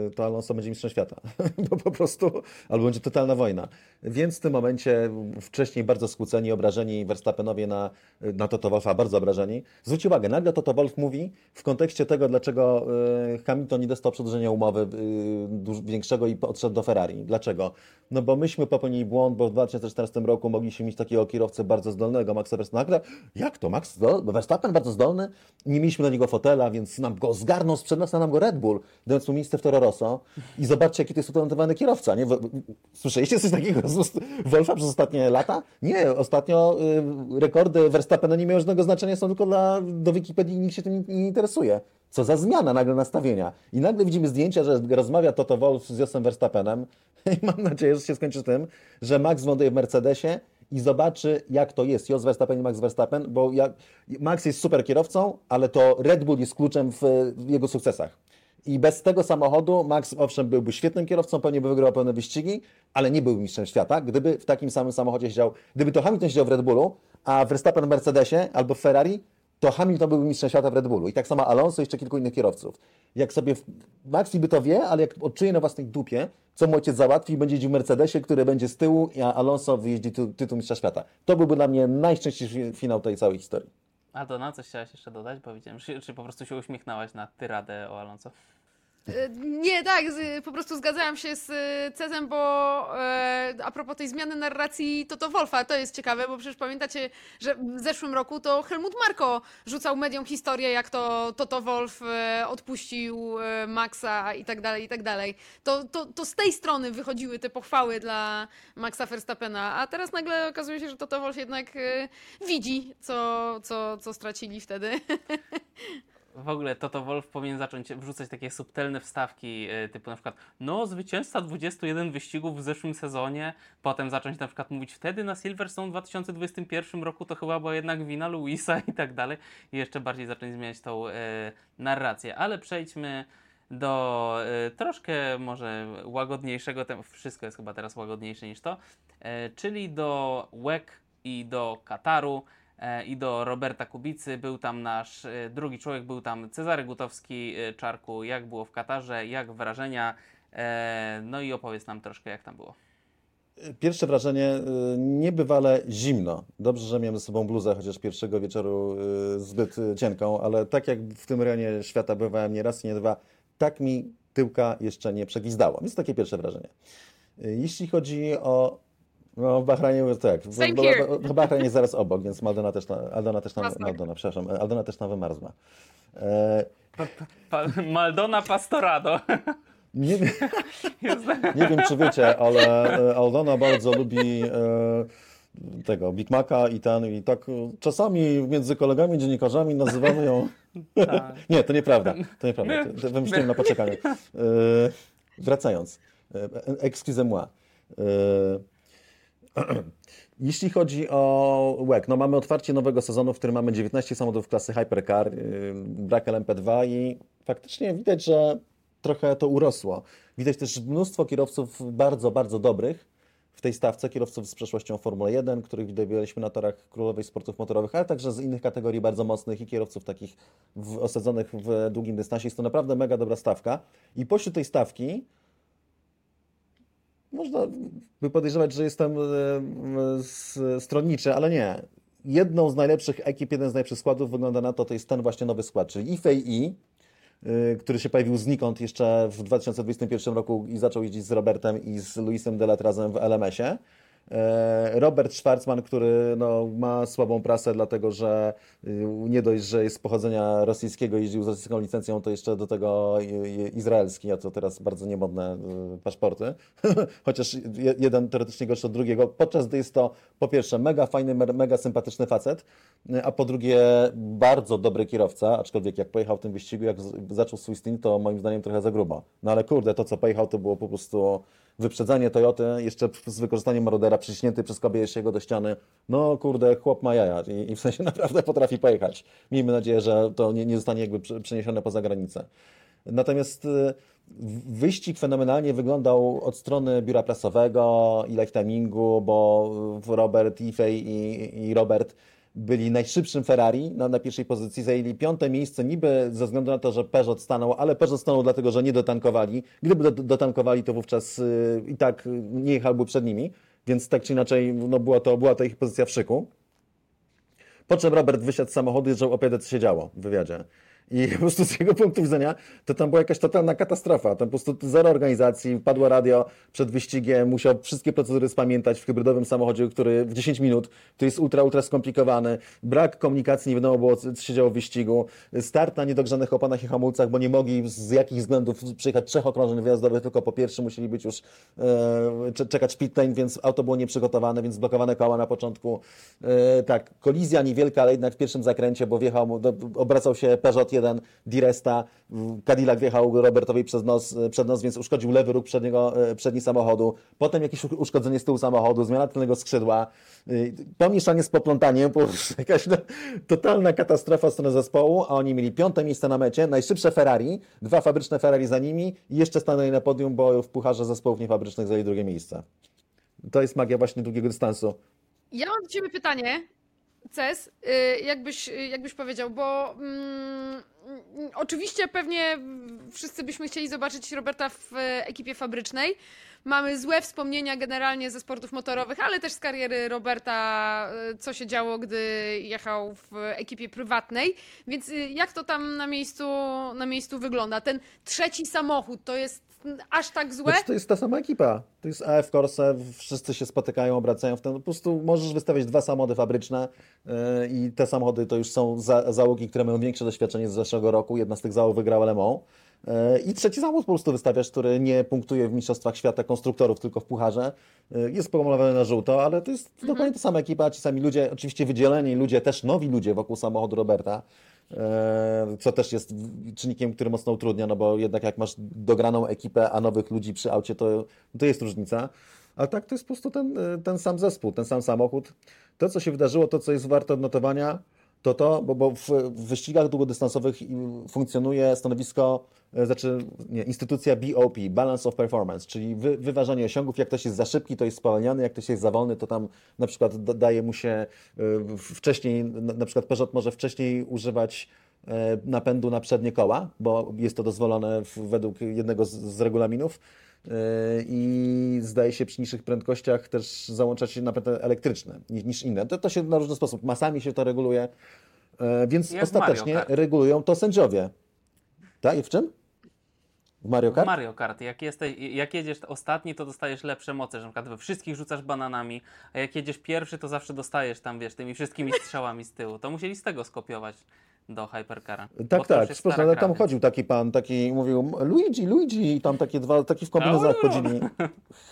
y, to Alonso będzie mistrzem świata. Bo po prostu, albo będzie totalna wojna. Więc w tym momencie wcześniej bardzo skłóceni, obrażeni Verstappenowie na, na Toto Wolfa, bardzo obrażeni. Zwróć uwagę, nagle Toto Wolf mówi w kontekście tego, dlaczego y, Hamilton nie dostał przedłużenia umowy y, większego i odszedł do Ferrari. Dlaczego? No bo myśmy popełnili błąd, bo w 2014 roku mogliśmy mieć takiego kierowcę bardzo zdolnego, Maxa Verstappen. Nagle, jak to, Max Verstappen bardzo zdolny? Nie mieliśmy na niego fotela, więc nam go zgarnął, sprzed nas nam go Red Bull, dając mu miejsce w Toro Rosso. I zobaczcie, jaki to jest utalentowany kierowca. Nie? Słyszeliście coś takiego z Wolfa przez ostatnie lata? Nie, ostatnio y, rekordy Verstappena nie miały żadnego znaczenia, są tylko dla, do Wikipedii i nikt się tym nie, interesuje. Co za zmiana nagle nastawienia. I nagle widzimy zdjęcia, że rozmawia Toto Wolf z Josem Verstappenem i mam nadzieję, że się skończy tym, że Max wląduje w Mercedesie i zobaczy, jak to jest. Jos Verstappen i Max Verstappen, bo jak, Max jest super kierowcą, ale to Red Bull jest kluczem w, w jego sukcesach. I bez tego samochodu Max, owszem, byłby świetnym kierowcą, pewnie by wygrał pełne wyścigi, ale nie byłby mistrzem świata, gdyby w takim samym samochodzie siedział, gdyby to Hamilton siedział w Red Bullu, a Verstappen w Mercedesie albo w Ferrari, to Hamilton byłby mistrzem świata w Red Bullu. I tak samo Alonso i jeszcze kilku innych kierowców. Jak sobie, Max niby to wie, ale jak odczuje na własnej dupie, co mu ojciec załatwi, będzie jeździł w Mercedesie, który będzie z tyłu, a Alonso wyjeździ ty, tytuł mistrza świata. To byłby dla mnie najszczęśliwszy finał tej całej historii. A to na coś chciałaś jeszcze dodać? Bo widziałem, czy, czy po prostu się uśmiechnęłaś na tyradę o Alonso? E, Nie, tak, po prostu zgadzałam się z e, Cezem, bo e, a propos tej zmiany narracji Toto Wolfa, to jest ciekawe, bo przecież pamiętacie, że w zeszłym roku to Helmut Marko rzucał mediom historię, jak to Toto Wolf odpuścił Maxa i tak dalej, i tak dalej. To, to, to z tej strony wychodziły te pochwały dla Maxa Verstappena, a teraz nagle okazuje się, że Toto Wolf jednak widzi, co, co, co stracili wtedy. W ogóle Toto Wolf powinien zacząć wrzucać takie subtelne wstawki, e, typu na przykład no zwycięzca 21 wyścigów w zeszłym sezonie, potem zacząć na przykład mówić wtedy na Silverstone w 2021 roku to chyba była jednak wina Luisa i tak dalej. I jeszcze bardziej zacząć zmieniać tą e, narrację, ale przejdźmy do e, troszkę może łagodniejszego tematu, wszystko jest chyba teraz łagodniejsze niż to, e, czyli do WEC i do Kataru i do Roberta Kubicy. Był tam nasz e, drugi człowiek, był tam Cezary Gutowski. E, Czarku, jak było w Katarze, jak wrażenia? E, No i opowiedz nam troszkę, jak tam było. Pierwsze wrażenie, niebywale zimno. Dobrze, że miałem ze sobą bluzę, chociaż pierwszego wieczoru zbyt cienką, ale tak jak w tym rejonie świata bywałem nie raz, nie dwa, tak mi tyłka jeszcze nie przegwizdało. Więc takie pierwsze wrażenie. Jeśli chodzi o no, w Bahrajnie, tak. w- Same here. Bahrajnie jest zaraz obok, więc Maldona też, na, Aldona też, na. Maldona, przepraszam, Aldona też nam wymarzła. E, Pa Maldona Pastorado. nie, Nie wiem, czy wiecie, ale e, Aldona bardzo lubi e, tego Big Maca i ten, i tak e, czasami między kolegami dziennikarzami nazywamy ją. tak. Nie, to nieprawda. To nieprawda. To, wymyśliłem na poczekaniu. E, wracając. E, Excusez-moi. E, Jeśli chodzi o WEC, no mamy otwarcie nowego sezonu, w którym mamy 19 samochodów klasy Hypercar, yy, brak LMP2 i faktycznie widać, że trochę to urosło. Widać też mnóstwo kierowców bardzo, bardzo dobrych w tej stawce, kierowców z przeszłością Formuły 1, których widywaliśmy na torach królowej sportów motorowych, ale także z innych kategorii bardzo mocnych i kierowców takich w, osadzonych w długim dystansie. Jest to naprawdę mega dobra stawka. I pośród tej stawki można by podejrzewać, że jestem e, stronniczy, ale nie. Jedną z najlepszych ekip, jeden z najlepszych składów wygląda na to, to jest ten właśnie nowy skład, czyli IFEI, y, który się pojawił znikąd jeszcze w 2021 roku i zaczął jeździć z Robertem i z Luisem Delat razem w LMS-ie. E, Robert Schwarzman, który no, ma słabą prasę, dlatego że y, nie dość, że jest z pochodzenia rosyjskiego, jeździł z rosyjską licencją, to jeszcze do tego izraelski, a to teraz bardzo niemodne y, paszporty. Chociaż je- jeden teoretycznie gorszy od drugiego, podczas gdy jest to po pierwsze mega fajny, me- mega sympatyczny facet, y, a po drugie bardzo dobry kierowca, aczkolwiek jak pojechał w tym wyścigu, jak zaczął swój stint, to moim zdaniem trochę za grubo. No ale kurde, to co pojechał to było po prostu wyprzedzanie Toyoty, jeszcze z wykorzystaniem Marodera, przyciśnięty przez Kobiesiego do ściany. No kurde, chłop ma jaja i, i w sensie naprawdę potrafi pojechać. Miejmy nadzieję, że to nie, nie zostanie jakby prze- przeniesione poza granicę. Natomiast y, wyścig fenomenalnie wyglądał od strony biura prasowego i lifetimingu, bo y, Robert, Ifej i, i Robert byli najszybszym Ferrari na, na pierwszej pozycji, zajęli piąte miejsce niby ze względu na to, że Peugeot stanął, ale Peugeot stanął dlatego, że nie dotankowali. Gdyby do, dotankowali, to wówczas y, i tak y, nie jechałby przed nimi, więc tak czy inaczej no, była, to, była to ich pozycja w szyku. Po czym Robert wysiadł z samochodu i zaczął opowiadać, co się działo w wywiadzie. I po prostu z jego punktu widzenia to tam była jakaś totalna katastrofa. Tam po prostu zero organizacji, padło radio przed wyścigiem, musiał wszystkie procedury spamiętać w hybrydowym samochodzie, który w 10 minut, który jest ultra, ultra skomplikowany. Brak komunikacji, nie wiadomo było, co się działo w wyścigu. Start na niedogrzanych oponach i hamulcach, bo nie mogli z jakich względów przyjechać trzech okrążeń wyjazdowych, tylko po pierwszym musieli być już e, cze- czekać pit lane, więc auto było nieprzygotowane, więc blokowane koła na początku. E, tak, kolizja niewielka, ale jednak w pierwszym zakręcie, bo wjechał, obracał się Peugeot 1 Diresta, Cadillac wjechał Robertowi przez nos, przed nos, więc uszkodził lewy róg przedniego, e, przedni samochodu. Potem jakieś uszkodzenie z tyłu samochodu, zmiana tylnego skrzydła, e, pomieszanie z poplątaniem, po jakaś totalna katastrofa strony zespołu, a oni mieli piąte miejsce na mecie, najszybsze Ferrari, dwa fabryczne Ferrari za nimi i jeszcze stanęli na podium, bo w pucharze zespołów niefabrycznych zajęli drugie miejsce. To jest magia właśnie długiego dystansu. Ja mam do Ciebie pytanie, Ces, y, jakbyś, y, jakbyś powiedział, bo mm, mm, oczywiście pewnie wszyscy byśmy chcieli zobaczyć Roberta w e, ekipie fabrycznej. Mamy złe wspomnienia generalnie ze sportów motorowych, ale też z kariery Roberta, y, co się działo, gdy jechał w ekipie prywatnej. Więc y, jak to tam na miejscu, na miejscu wygląda? Ten trzeci samochód to jest aż tak złe. Znaczy, to jest ta sama ekipa. To jest AF Corse, wszyscy się spotykają, obracają w ten. Po prostu możesz wystawiać dwa samochody fabryczne yy, i te samochody to już są za, załogi, które mają większe doświadczenie z zeszłego roku. Jedna z tych załóg wygrała Le Mans. Yy, I trzeci samochód po prostu wystawiasz, który nie punktuje w Mistrzostwach Świata konstruktorów, tylko w pucharze. Yy, Jest pomalowany na żółto, ale to jest dokładnie ta sama ekipa, ci sami ludzie, oczywiście wydzieleni ludzie, też nowi ludzie wokół samochodu Roberta. E, co też jest czynnikiem, który mocno utrudnia, no bo jednak jak masz dograną ekipę, a nowych ludzi przy aucie, to, to jest różnica. A tak to jest po prostu ten, e, ten sam zespół, ten sam samochód. To, co się wydarzyło, to, co jest warte odnotowania, to to, bo, bo w, wyścigach długodystansowych funkcjonuje stanowisko, e, znaczy nie, instytucja BOP, Balance of Performance, czyli wy, wyważanie osiągów. Jak ktoś jest za szybki, to jest spowalniany, jak ktoś jest za wolny, to tam na przykład da- daje mu się e, wcześniej, na, przykład Peugeot może wcześniej używać e, napędu na przednie koła, bo jest to dozwolone według jednego z, z regulaminów. E, I zdaje się przy niższych prędkościach też załączać się napędy elektryczne niż, inne. To, to się na różny sposób, masami się to reguluje, e, więc Jak w ostatecznie Mario regulują to sędziowie. Tak? I w czym? W Mario Kart? Mario Kart, jak, jesteś, jak jedziesz ostatni, to dostajesz lepsze moce, że na przykład we wszystkich rzucasz bananami, a jak jedziesz pierwszy, to zawsze dostajesz tam, wiesz, tymi wszystkimi strzałami z tyłu. To musieli z tego skopiować do Hypercara. Tak, tak, stara ale tam chodził taki pan, taki mówił Luigi, Luigi i tam takie dwa, taki w kombinezonach Au. chodzili.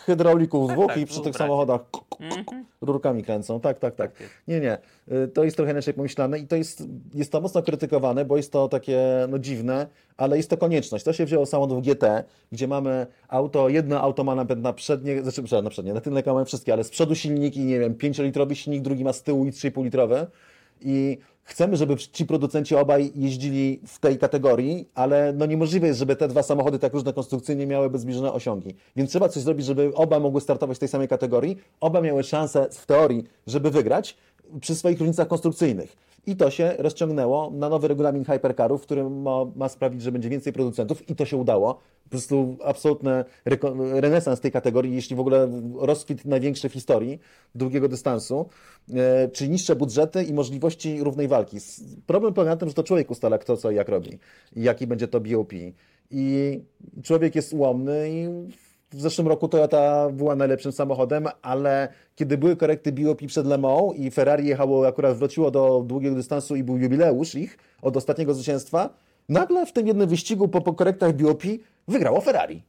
Hydraulików dwóch tak, i przy tych samochodach Mhm. rurkami kręcą. Tak, tak, tak. Tak. Nie, nie. Y, To jest trochę inaczej pomyślane i to jest, jest to mocno krytykowane, bo jest to takie no, dziwne, ale jest to konieczność. To się wzięło z samochodów GT, gdzie mamy auto, jedno auto ma napęd na przednie, znaczy przepraszam, na przednie, na tylne mamy wszystkie, ale z przodu silniki, nie wiem, 5-litrowy silnik, drugi ma z tyłu i 3,5-litrowy i chcemy, żeby ci producenci obaj jeździli w tej kategorii, ale no niemożliwe jest, żeby te dwa samochody tak różne konstrukcyjnie miałyby zbliżone osiągi. Więc trzeba coś zrobić, żeby oba mogły startować w tej samej kategorii, oba miały szansę w teorii, żeby wygrać przy swoich różnicach konstrukcyjnych. I to się rozciągnęło na nowy regulamin hypercarów, który ma, ma sprawić, że będzie więcej producentów i to się udało. Po prostu absolutny renesans tej kategorii, jeśli w ogóle rozkwit największy w historii długiego dystansu, e, czyli niższe budżety i możliwości równej walki. Problem polega na tym, że to człowiek ustala kto co i jak robi i jaki będzie to BOP. I człowiek jest ułomny i w zeszłym roku Toyota była najlepszym samochodem, ale kiedy były korekty BOP przed Le Mans i Ferrari jechało, akurat wróciło do długiego dystansu i był jubileusz ich od ostatniego zwycięstwa, nagle w tym jednym wyścigu po, po korektach BOP wygrało Ferrari.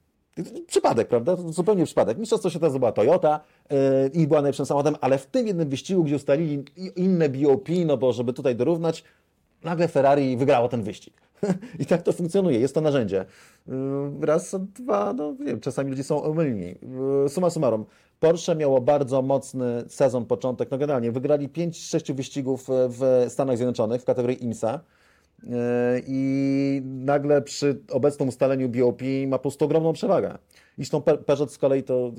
Przypadek, prawda? Zupełnie przypadek. Mistrzostwo świata zdobyła Toyota yy, i była najlepszym samochodem, ale w tym jednym wyścigu, gdzie ustalili inne BOP, no bo żeby tutaj dorównać, nagle Ferrari wygrało ten wyścig. I tak to funkcjonuje, jest to narzędzie. Yy, Raz, dwa, no wiem, czasami ludzie są omylni. Yy, Summa summarum, Porsche miało bardzo mocny sezon, początek, no generalnie wygrali 5-6 wyścigów e, w Stanach Zjednoczonych w kategorii IMSA. Yy, I nagle przy obecnym ustaleniu BOP ma po prostu ogromną przewagę. Zresztą Pe- Peugeot z kolei to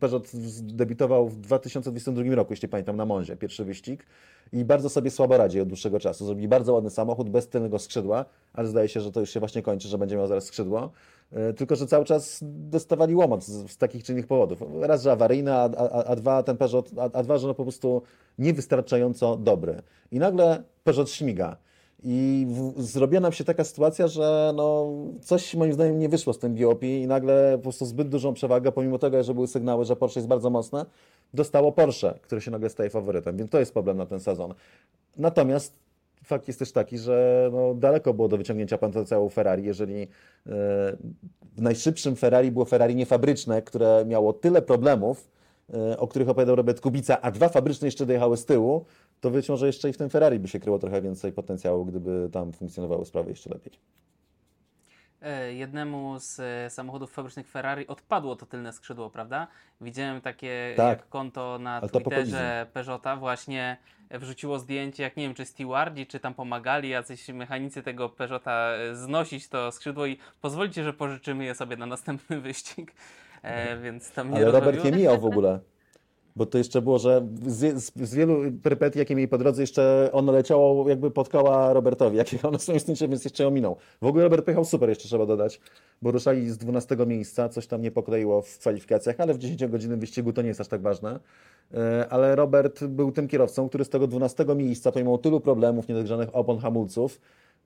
Peugeot debiutował w 2022 roku, jeśli pamiętam, na Monzie, pierwszy wyścig. I bardzo sobie słabo radzi od dłuższego czasu. Zrobili bardzo ładny samochód bez tylnego skrzydła, ale zdaje się, że to już się właśnie kończy, że będzie miał zaraz skrzydło. Yy, Tylko, że cały czas dostawali łomot z, z takich czy innych powodów. Raz, że awaryjny, a, a, a dwa, ten Peugeot, a, a dwa, że no po prostu niewystarczająco dobry. I nagle Peugeot śmiga. I w, zrobiła nam się taka sytuacja, że no, coś moim zdaniem nie wyszło z tym BOP i nagle po prostu zbyt dużą przewagę, pomimo tego, że były sygnały, że Porsche jest bardzo mocne, dostało Porsche, które się nagle staje faworytem, więc to jest problem na ten sezon. Natomiast fakt jest też taki, że no, daleko było do wyciągnięcia potencjału Ferrari, jeżeli e, w najszybszym Ferrari było Ferrari niefabryczne, które miało tyle problemów, e, o których opowiadał Robert Kubica, a dwa fabryczne jeszcze dojechały z tyłu, to być może jeszcze i w tym Ferrari by się kryło trochę więcej potencjału, gdyby tam funkcjonowały sprawy jeszcze lepiej. E, Jednemu z e, samochodów fabrycznych Ferrari odpadło to tylne skrzydło, prawda? Widziałem takie Tak. jak konto na Ale Twitterze Peugeota właśnie wrzuciło zdjęcie, jak nie wiem, czy stewardzi, czy tam pomagali jacyś mechanicy tego Peugeota e, znosić to skrzydło i pozwolicie, że pożyczymy je sobie na następny wyścig. E, więc to mnie Ale Robert je mijał w ogóle. Bo to jeszcze było, że z, z, z wielu perypetii, jakie mieli po drodze, jeszcze ono leciało jakby pod koła Robertowi, jakiego on w swoim styczniu, więc jeszcze ją minął. W ogóle Robert pojechał super, jeszcze trzeba dodać, bo ruszali z 12 miejsca, coś tam nie pokleiło w kwalifikacjach, ale w 10-godzinnym wyścigu to nie jest aż tak ważne. E, Ale Robert był tym kierowcą, który z tego 12 miejsca, pomimo tylu problemów, niedogrzanych opon, hamulców,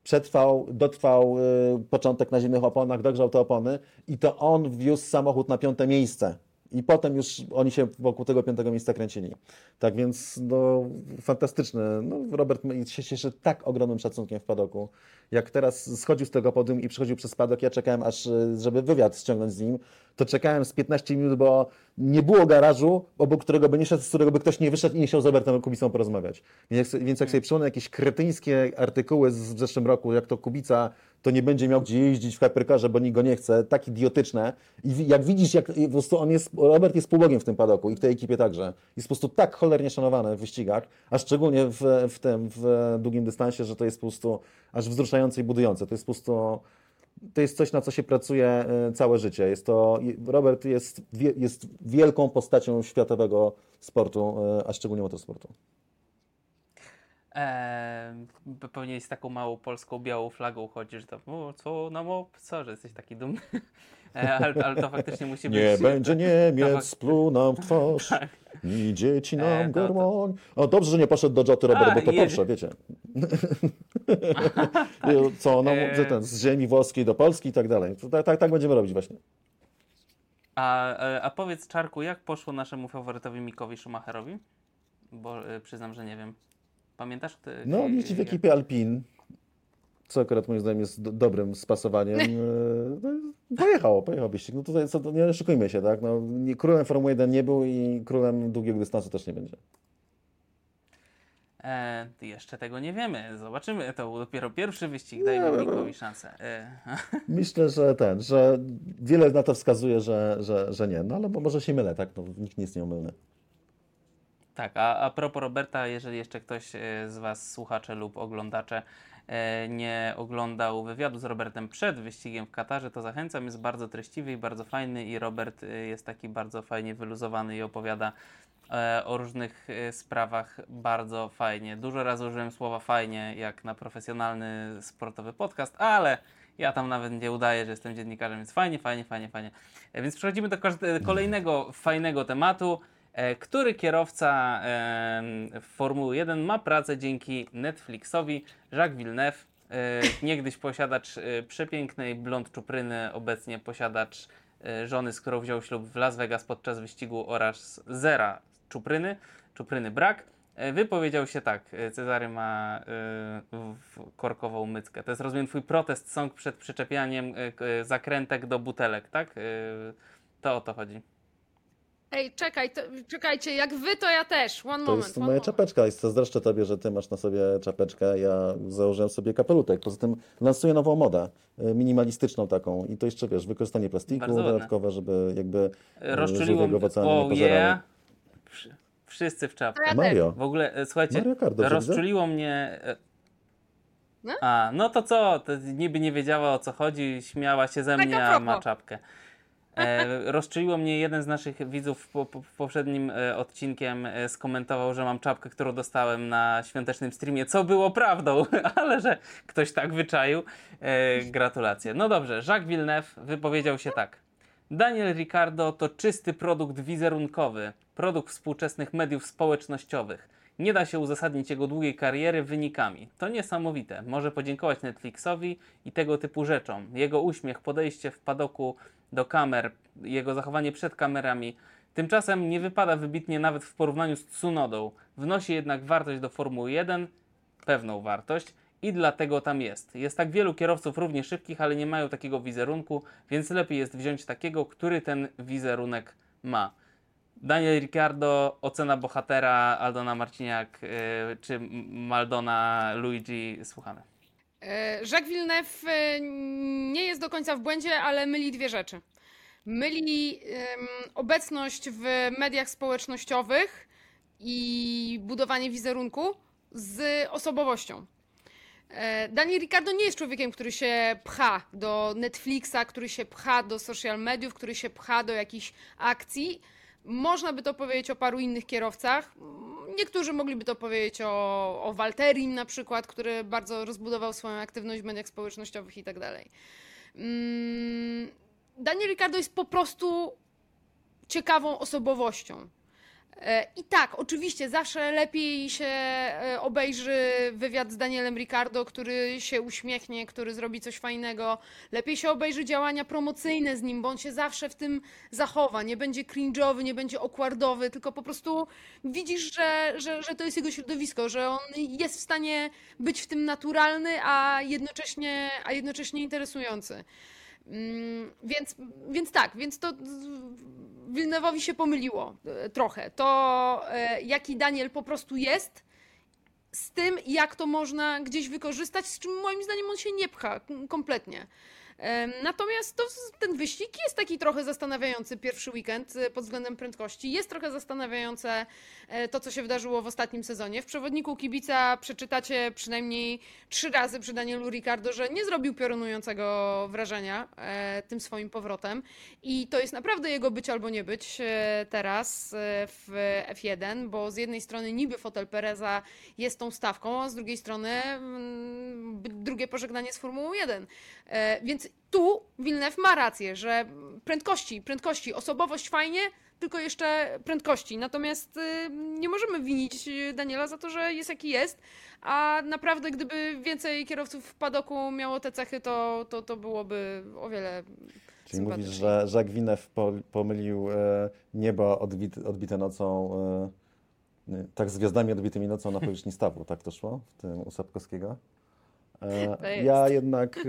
przetrwał, dotrwał y, początek na zimnych oponach, dogrzał te opony i to on wiózł samochód na piąte miejsce. I potem już oni się wokół tego piątego miejsca kręcili. Tak więc, no, fantastyczny. No, Robert się cieszy tak ogromnym szacunkiem w padoku. Jak teraz schodził z tego podium i przychodził przez padok, ja czekałem aż, y, żeby wywiad ściągnąć z nim, to czekałem z 15 minut, bo nie było garażu, obok którego by nie szedł, z którego by ktoś nie wyszedł i nie chciał z Robertem Kubicą porozmawiać. Więc jak, więc jak sobie przypomnę jakieś kretyńskie artykuły z w zeszłym roku, jak to Kubica to nie będzie miał gdzie jeździć w hypercarze, bo nikt go nie chce, tak idiotyczne. I jak widzisz, jak po prostu on jest, Robert jest półbogiem w tym padoku i w tej ekipie także. Jest po prostu tak cholernie szanowany w wyścigach, a szczególnie w, w tym, w długim dystansie, że to jest po prostu aż wzruszające i budujące. To jest po prostu to jest coś, na co się pracuje e, całe życie. Jest to, Robert jest, jest wielką postacią światowego sportu, e, a szczególnie motorsportu. Eee, pe- pewnie z taką małą polską białą flagą chodzisz, to o, co na mop, co, że jesteś taki dumny. E, ale, ale to faktycznie musi być... Nie będzie Niemiec, spluł nam w twarz, ni dzieci nam E, to-. O, dobrze, że nie poszedł do Joty Robert, A, bo to je- Porsche, wiecie. Co, no, E, ten, z ziemi włoskiej do Polski i tak dalej. Tak, tak, tak będziemy robić właśnie. A, e, a powiedz, Czarku, jak poszło naszemu faworytowi Mikowi Schumacherowi? Bo e, przyznam, że nie wiem. Pamiętasz? Ty, No, jeździ w ekipie Alpin, co akurat moim zdaniem jest do, dobrym spasowaniem. E, No, pojechał, pojechał wyścig. No tutaj co, to nie oszukujmy się, tak? No, nie, królem Formuły 1 nie był i królem długiego dystansu też nie będzie. E, jeszcze tego nie wiemy. Zobaczymy. To był dopiero pierwszy wyścig. Dajmy Mikowi szansę. E, Myślę, że ten, że wiele na to wskazuje, że, że, że nie. No ale może się mylę, tak? No, nikt nie jest nieomylny. Tak, a, a propos Roberta, jeżeli jeszcze ktoś e, z Was, słuchacze lub oglądacze, e, nie oglądał wywiadu z Robertem przed wyścigiem w Katarze, to zachęcam. Jest bardzo treściwy i bardzo fajny i Robert e, jest taki bardzo fajnie wyluzowany i opowiada o różnych sprawach bardzo fajnie. Dużo razy użyłem słowa fajnie, jak na profesjonalny sportowy podcast, ale ja tam nawet nie udaję, że jestem dziennikarzem, więc fajnie, fajnie, fajnie, fajnie. Więc przechodzimy do kolejnego fajnego tematu. E, Który kierowca w Formuły 1 ma pracę dzięki Netflixowi? Jacques Villeneuve, e, niegdyś posiadacz e, przepięknej blond czupryny, obecnie posiadacz żony, z którą wziął ślub w Las Vegas podczas wyścigu oraz zera czupryny, czupryny brak. Wypowiedział się tak, Cezary ma w- korkową myckę. To jest rozumiem twój protest song przed przyczepianiem e, zakrętek do butelek, tak? E, To o to chodzi. Ej, czekaj, to, czekajcie, jak wy, to ja też. One To moment. jest moja moment. czapeczka i zazdroszczę Tobie, że Ty masz na sobie czapeczkę. Ja założyłem sobie kapelutek. Poza tym lansuję nową modę, y, minimalistyczną taką. I to jeszcze, wiesz, wykorzystanie plastiku Bardzo dodatkowe, żeby jakby y, mnie. oceanie nie Oh. Wszy- Wszyscy w To też. Mario. W ogóle, e, słuchajcie, Mario Kart, rozczuliło mnie... e, No? A, no to co? To niby nie wiedziała o co chodzi, śmiała się ze mnie, a ma czapkę. E, mnie jeden z naszych widzów po, po, poprzednim e, odcinkiem e, skomentował, że mam czapkę, którą dostałem na świątecznym streamie, co było prawdą, ale że ktoś tak wyczaił. E, gratulacje. No dobrze, Jacques Villeneuve wypowiedział się tak. Daniel Ricardo to czysty produkt wizerunkowy, produkt współczesnych mediów społecznościowych. Nie da się uzasadnić jego długiej kariery wynikami. To niesamowite. Może podziękować Netflixowi i tego typu rzeczom. Jego uśmiech, podejście w padoku do kamer, jego zachowanie przed kamerami. Tymczasem nie wypada wybitnie nawet w porównaniu z Tsunodą. Wnosi jednak wartość do Formuły 1, pewną wartość i dlatego tam jest. Jest tak wielu kierowców równie szybkich, ale nie mają takiego wizerunku, więc lepiej jest wziąć takiego, który ten wizerunek ma. Daniel Ricciardo, ocena bohatera, Aldona Marciniak yy, czy Maldona Luigi, słuchamy. Jacques Villeneuve nie jest do końca w błędzie, ale myli dwie rzeczy. Myli obecność w mediach społecznościowych i budowanie wizerunku z osobowością. E, Daniel Ricardo nie jest człowiekiem, który się pcha do Netflixa, który się pcha do social mediów, który się pcha do jakichś akcji. Można by to powiedzieć o paru innych kierowcach. Niektórzy mogliby to powiedzieć o, o Walterim na przykład, który bardzo rozbudował swoją aktywność w mediach społecznościowych i tak dalej. Mm, Daniel Ricciardo jest po prostu ciekawą osobowością. E, I tak, oczywiście, zawsze lepiej się e, obejrzy wywiad z Danielem Ricardo, który się uśmiechnie, który zrobi coś fajnego. Lepiej się obejrzy działania promocyjne z nim, bo on się zawsze w tym zachowa. Nie będzie cringe'owy, nie będzie okwardowy, tylko po prostu widzisz, że, że, że to jest jego środowisko, że on jest w stanie być w tym naturalny, a jednocześnie, a jednocześnie interesujący. Mm, Więc, więc tak, więc to Wilnewowi się pomyliło e, trochę. To, e, jaki Daniel po prostu jest, z tym, jak to można gdzieś wykorzystać, z czym moim zdaniem on się nie pcha kompletnie. Natomiast to, ten wyścig jest taki trochę zastanawiający pierwszy weekend e, pod względem prędkości. Jest trochę zastanawiające e, to, co się wydarzyło w ostatnim sezonie. W przewodniku kibica przeczytacie przynajmniej trzy razy przy Danielu Ricardo, że nie zrobił piorunującego wrażenia e, tym swoim powrotem. I to jest naprawdę jego być albo nie być e, teraz w F1, bo z jednej strony niby fotel Pereza jest tą stawką, a z drugiej strony mm, drugie pożegnanie z Formułą 1. E, Więc tu Wilnew ma rację, że prędkości, prędkości, osobowość fajnie, tylko jeszcze prędkości. Natomiast y, nie możemy winić y, Daniela za to, że jest jaki jest, a naprawdę gdyby więcej kierowców w padoku miało te cechy, to, to, to byłoby o wiele Czyli mówisz, że Jacques Villeneuve po, pomylił e, niebo odbit, odbite nocą, e, nie, tak z gwiazdami odbitymi nocą na powierzchni stawu, tak to szło w tym u Sapkowskiego? E, ja jednak,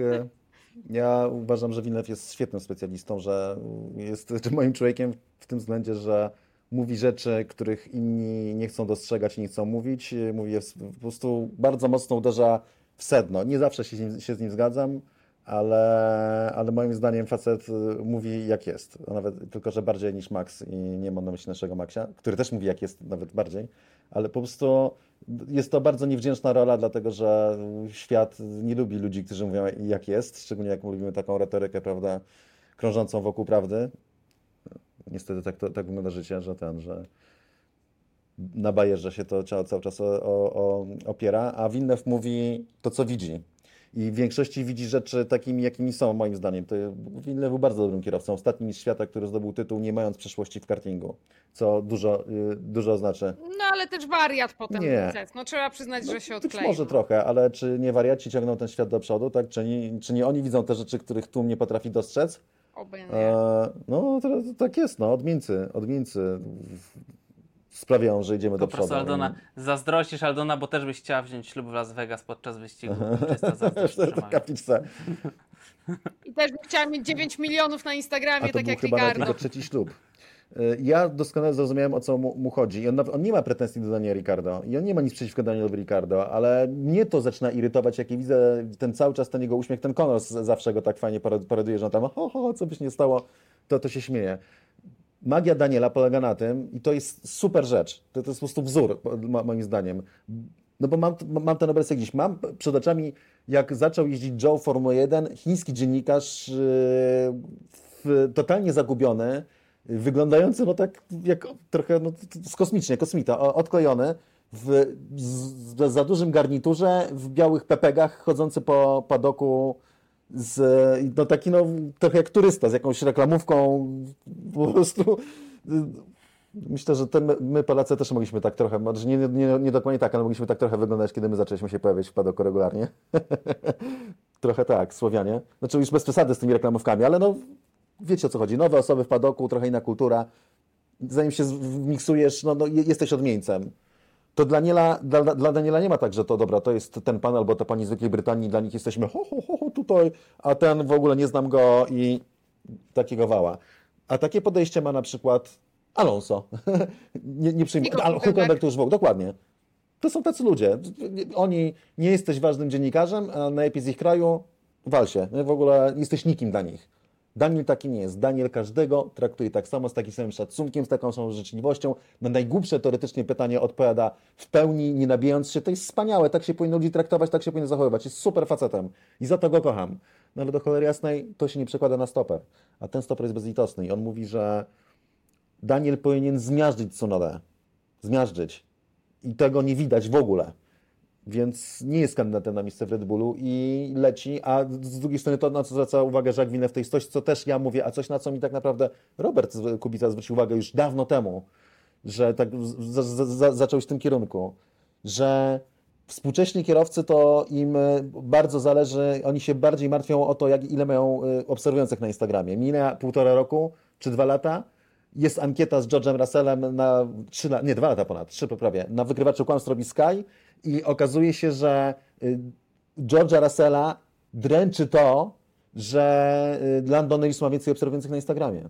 ja uważam, że Villeneuve jest świetnym specjalistą, że jest moim człowiekiem w tym względzie, że mówi rzeczy, których inni nie chcą dostrzegać i nie chcą mówić. Mówi po prostu bardzo mocno uderza w sedno. Nie zawsze się, się z nim zgadzam, ale, ale moim zdaniem facet y, mówi jak jest. Nawet tylko, że bardziej niż Max i nie mam na myśli naszego Maxia, który też mówi jak jest nawet bardziej, ale po prostu jest to bardzo niewdzięczna rola, dlatego że świat nie lubi ludzi, którzy mówią jak jest, szczególnie jak lubimy taką retorykę, prawda, krążącą wokół prawdy. Niestety tak, to, tak wygląda życie, że ten, że na bajerze się to cały, czas o, o, opiera, a Wilnew mówi to, co widzi. I w większości widzi rzeczy takimi, jakimi są, moim zdaniem. To Wilnew był bardzo dobrym kierowcą. Ostatni mistrz świata, który zdobył tytuł, nie mając przeszłości w kartingu, co dużo, y, dużo znaczy. No ale też wariat potem Nie. No trzeba przyznać, że się odkleił. może trochę, ale czy nie wariaci ciągną ten świat do przodu, tak? Czy nie, czy nie oni widzą te rzeczy, których tłum nie potrafi dostrzec? Oby nie. E, no, to, to tak jest, no, odmieńcy, odmieńcy sprawiają, że idziemy do Po przodu. Aldona, zazdrościsz Aldona, bo też byś chciała wziąć ślub w Las Vegas podczas wyścigu. Czysta zazdrość przemawia. kapliczce. I też bym chciała mieć 9 milionów na Instagramie, A to tak był jak chyba Ricardo. jego trzeci ślub. Y, Ja doskonale zrozumiałem, o co mu, mu chodzi. I on, on nie ma pretensji do Daniela Ricardo. I on nie ma nic przeciwko Danielowi Ricardo, ale mnie to zaczyna irytować, jak ja widzę ten cały czas ten jego uśmiech, ten Conor z- zawsze go tak fajnie parod- paroduje, że on tam, ho, ho, co by się nie stało, to, to się śmieje. Magia Daniela polega na tym, i to jest super rzecz, to, to jest po prostu wzór, mo- moim zdaniem. No bo mam, mam ten obrazek gdzieś, mam przed oczami, jak zaczął jeździć Joe Formuła 1, chiński dziennikarz, yy, totalnie zagubiony, wyglądający no tak jak trochę no, t- kosmicznie, kosmita, odklejony, w z, z, za dużym garniturze, w białych pepegach, chodzący po padoku z, no taki no trochę jak turysta, z jakąś reklamówką, po prostu myślę, że te, my, Polacy też mogliśmy tak trochę, może nie, nie, nie dokładnie tak, ale mogliśmy tak trochę wyglądać, kiedy my zaczęliśmy się pojawiać w padoku regularnie. trochę tak, Słowianie. Znaczy już bez przesady z tymi reklamówkami, ale no wiecie o co chodzi. Nowe osoby w padoku, trochę inna kultura. Zanim się miksujesz, no, no je- jesteś odmieńcem. To dla Daniela, dla, dla Daniela nie ma tak, że to dobra, to jest ten pan albo ta pani z Wielkiej Brytanii, dla nich jesteśmy ho, ho, ho, ho tutaj, a ten w ogóle nie znam go i takiego wała. A takie podejście ma na przykład Alonso. nie, nie przyjmuje. Hulkenberg to już w dokładnie. To są tacy ludzie. Oni, nie jesteś ważnym dziennikarzem, a najlepiej z ich kraju, wal się. W ogóle jesteś nikim dla nich. Daniel taki nie jest. Daniel każdego traktuje tak samo, z takim samym szacunkiem, z taką samą życzliwością. Na najgłupsze teoretycznie pytanie odpowiada w pełni, nie nabijając się. To jest wspaniałe, tak się powinno ludzi traktować, tak się powinno zachowywać. Jest super facetem i za to go kocham. No ale do cholery jasnej to się nie przekłada na stoper. A ten stoper jest bezlitosny i on mówi, że Daniel powinien zmiażdżyć Tsunodę. Zmiażdżyć. I tego nie widać w ogóle. Więc nie jest kandydatem na miejsce w Red Bullu i leci, a z drugiej strony to, na co zwraca uwagę Jacques Villeneuve, to jest coś, co też ja mówię, a coś, na co mi tak naprawdę Robert Kubica zwrócił uwagę już dawno temu, że tak zaczął w tym kierunku, że współcześni kierowcy to im y, bardzo zależy, oni się bardziej martwią o to, jak, ile mają y, obserwujących na Instagramie. Mija półtora roku czy dwa lata, jest ankieta z George'em Russellem na trzy lata, nie, dwa lata ponad, trzy poprawię, na wykrywaczu kłamstw robi Sky i okazuje się, że y, George'a Russella dręczy to, że y, Lando Norris ma więcej obserwujących na Instagramie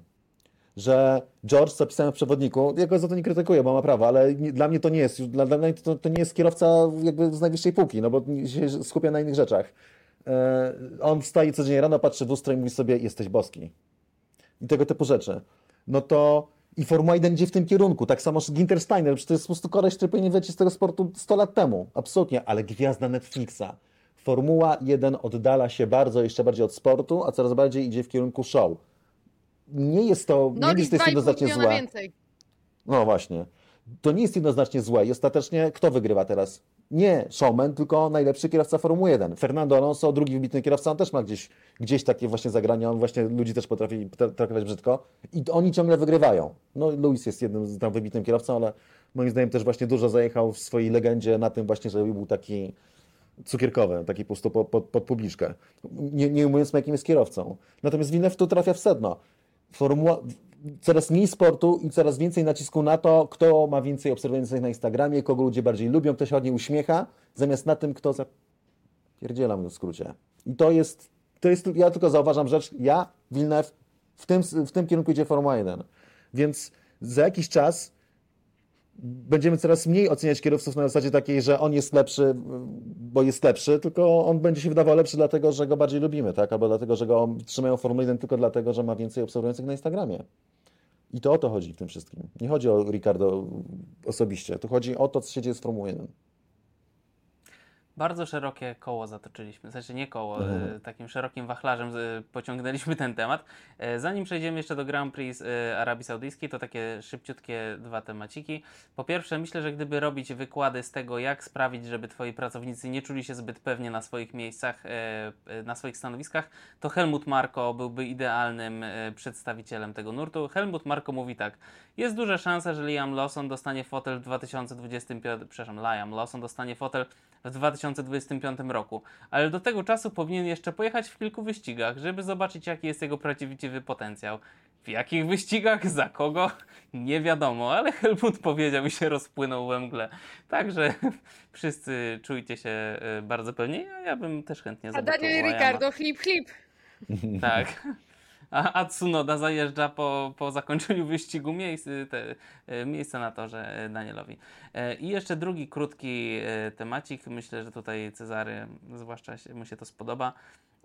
że George, co pisałem w przewodniku, ja go za to nie krytykuję, bo ma prawo, ale nie, dla mnie to nie jest, dla, dla mnie to, to nie jest kierowca jakby z najwyższej półki, no bo się skupia na innych rzeczach. E, on wstaje codziennie rano, patrzy w lustro i mówi sobie, jesteś boski. I tego typu rzeczy. No to i Formuła 1 idzie w tym kierunku. Tak samo Ginter Steiner, przecież to jest po prostu koleś, który powinien z tego sportu 100 lat temu. Absolutnie, ale gwiazda Netflixa. Formuła 1 oddala się bardzo, jeszcze bardziej od sportu, a coraz bardziej idzie w kierunku show. Nie jest to, nie Norris jest to 2,5 jednoznacznie złe. więcej. No właśnie. To nie jest jednoznacznie złe. I ostatecznie kto wygrywa teraz? Nie showman, tylko najlepszy kierowca Formuły 1. Fernando Alonso, drugi wybitny kierowca, on też ma gdzieś, gdzieś takie właśnie zagrania, on właśnie ludzi też potrafi tra- traktować brzydko i oni ciągle wygrywają. No Lewis jest jednym z tam wybitnym kierowcą, ale moim zdaniem też właśnie dużo zajechał w swojej legendzie na tym właśnie, że był taki cukierkowy, taki po prostu pod, pod, pod publiczkę. Nie, nie mówiąc, jakim jest kierowcą. Natomiast Villeneuve tu trafia w sedno. Formuła, coraz mniej sportu i coraz więcej nacisku na to, kto ma więcej obserwujących na Instagramie, kogo ludzie bardziej lubią, kto się ładnie uśmiecha, zamiast na tym, kto zapierdziela w skrócie. I to jest, to jest, ja tylko zauważam rzecz, ja, Villeneuve, w tym, w tym kierunku idzie Formuła 1. Więc za jakiś czas będziemy coraz mniej oceniać kierowców na zasadzie takiej, że on jest lepszy, bo jest lepszy, tylko on będzie się wydawał lepszy dlatego, że go bardziej lubimy, tak? Albo dlatego, że go trzymają w Formule 1 tylko dlatego, że ma więcej obserwujących na Instagramie. I to o to chodzi w tym wszystkim. Nie chodzi o Ricardo osobiście, tu chodzi o to, co się dzieje z Formuły 1. Bardzo szerokie koło zatoczyliśmy, znaczy nie koło, Mhm. takim szerokim wachlarzem e, pociągnęliśmy ten temat. E, Zanim przejdziemy jeszcze do Grand Prix Arabii Saudyjskiej, to takie szybciutkie dwa temaciki. Po pierwsze, myślę, że gdyby robić wykłady z tego, jak sprawić, żeby twoi pracownicy nie czuli się zbyt pewnie na swoich miejscach, na swoich stanowiskach, to Helmut Marko byłby idealnym przedstawicielem tego nurtu. Helmut Marko mówi tak, jest duża szansa, że Liam Lawson dostanie fotel w 2025, przepraszam, Liam Lawson dostanie fotel w 2025 roku, ale do tego czasu powinien jeszcze pojechać w kilku wyścigach, żeby zobaczyć jaki jest jego prawdziwy potencjał. W jakich wyścigach, za kogo, nie wiadomo, ale Helmut powiedział i się rozpłynął we mgle. Także wszyscy czujcie się e, bardzo pewnie, a ja bym też chętnie A zobaczył Daniel i Liama. Ricardo, chlip, chlip. Tak. A, a Tsunoda zajeżdża po, po zakończeniu wyścigu miejsce, te, e, miejsce na torze Danielowi. E, I jeszcze drugi krótki e, temacik. Myślę, że tutaj Cezary, zwłaszcza się, mu się to spodoba.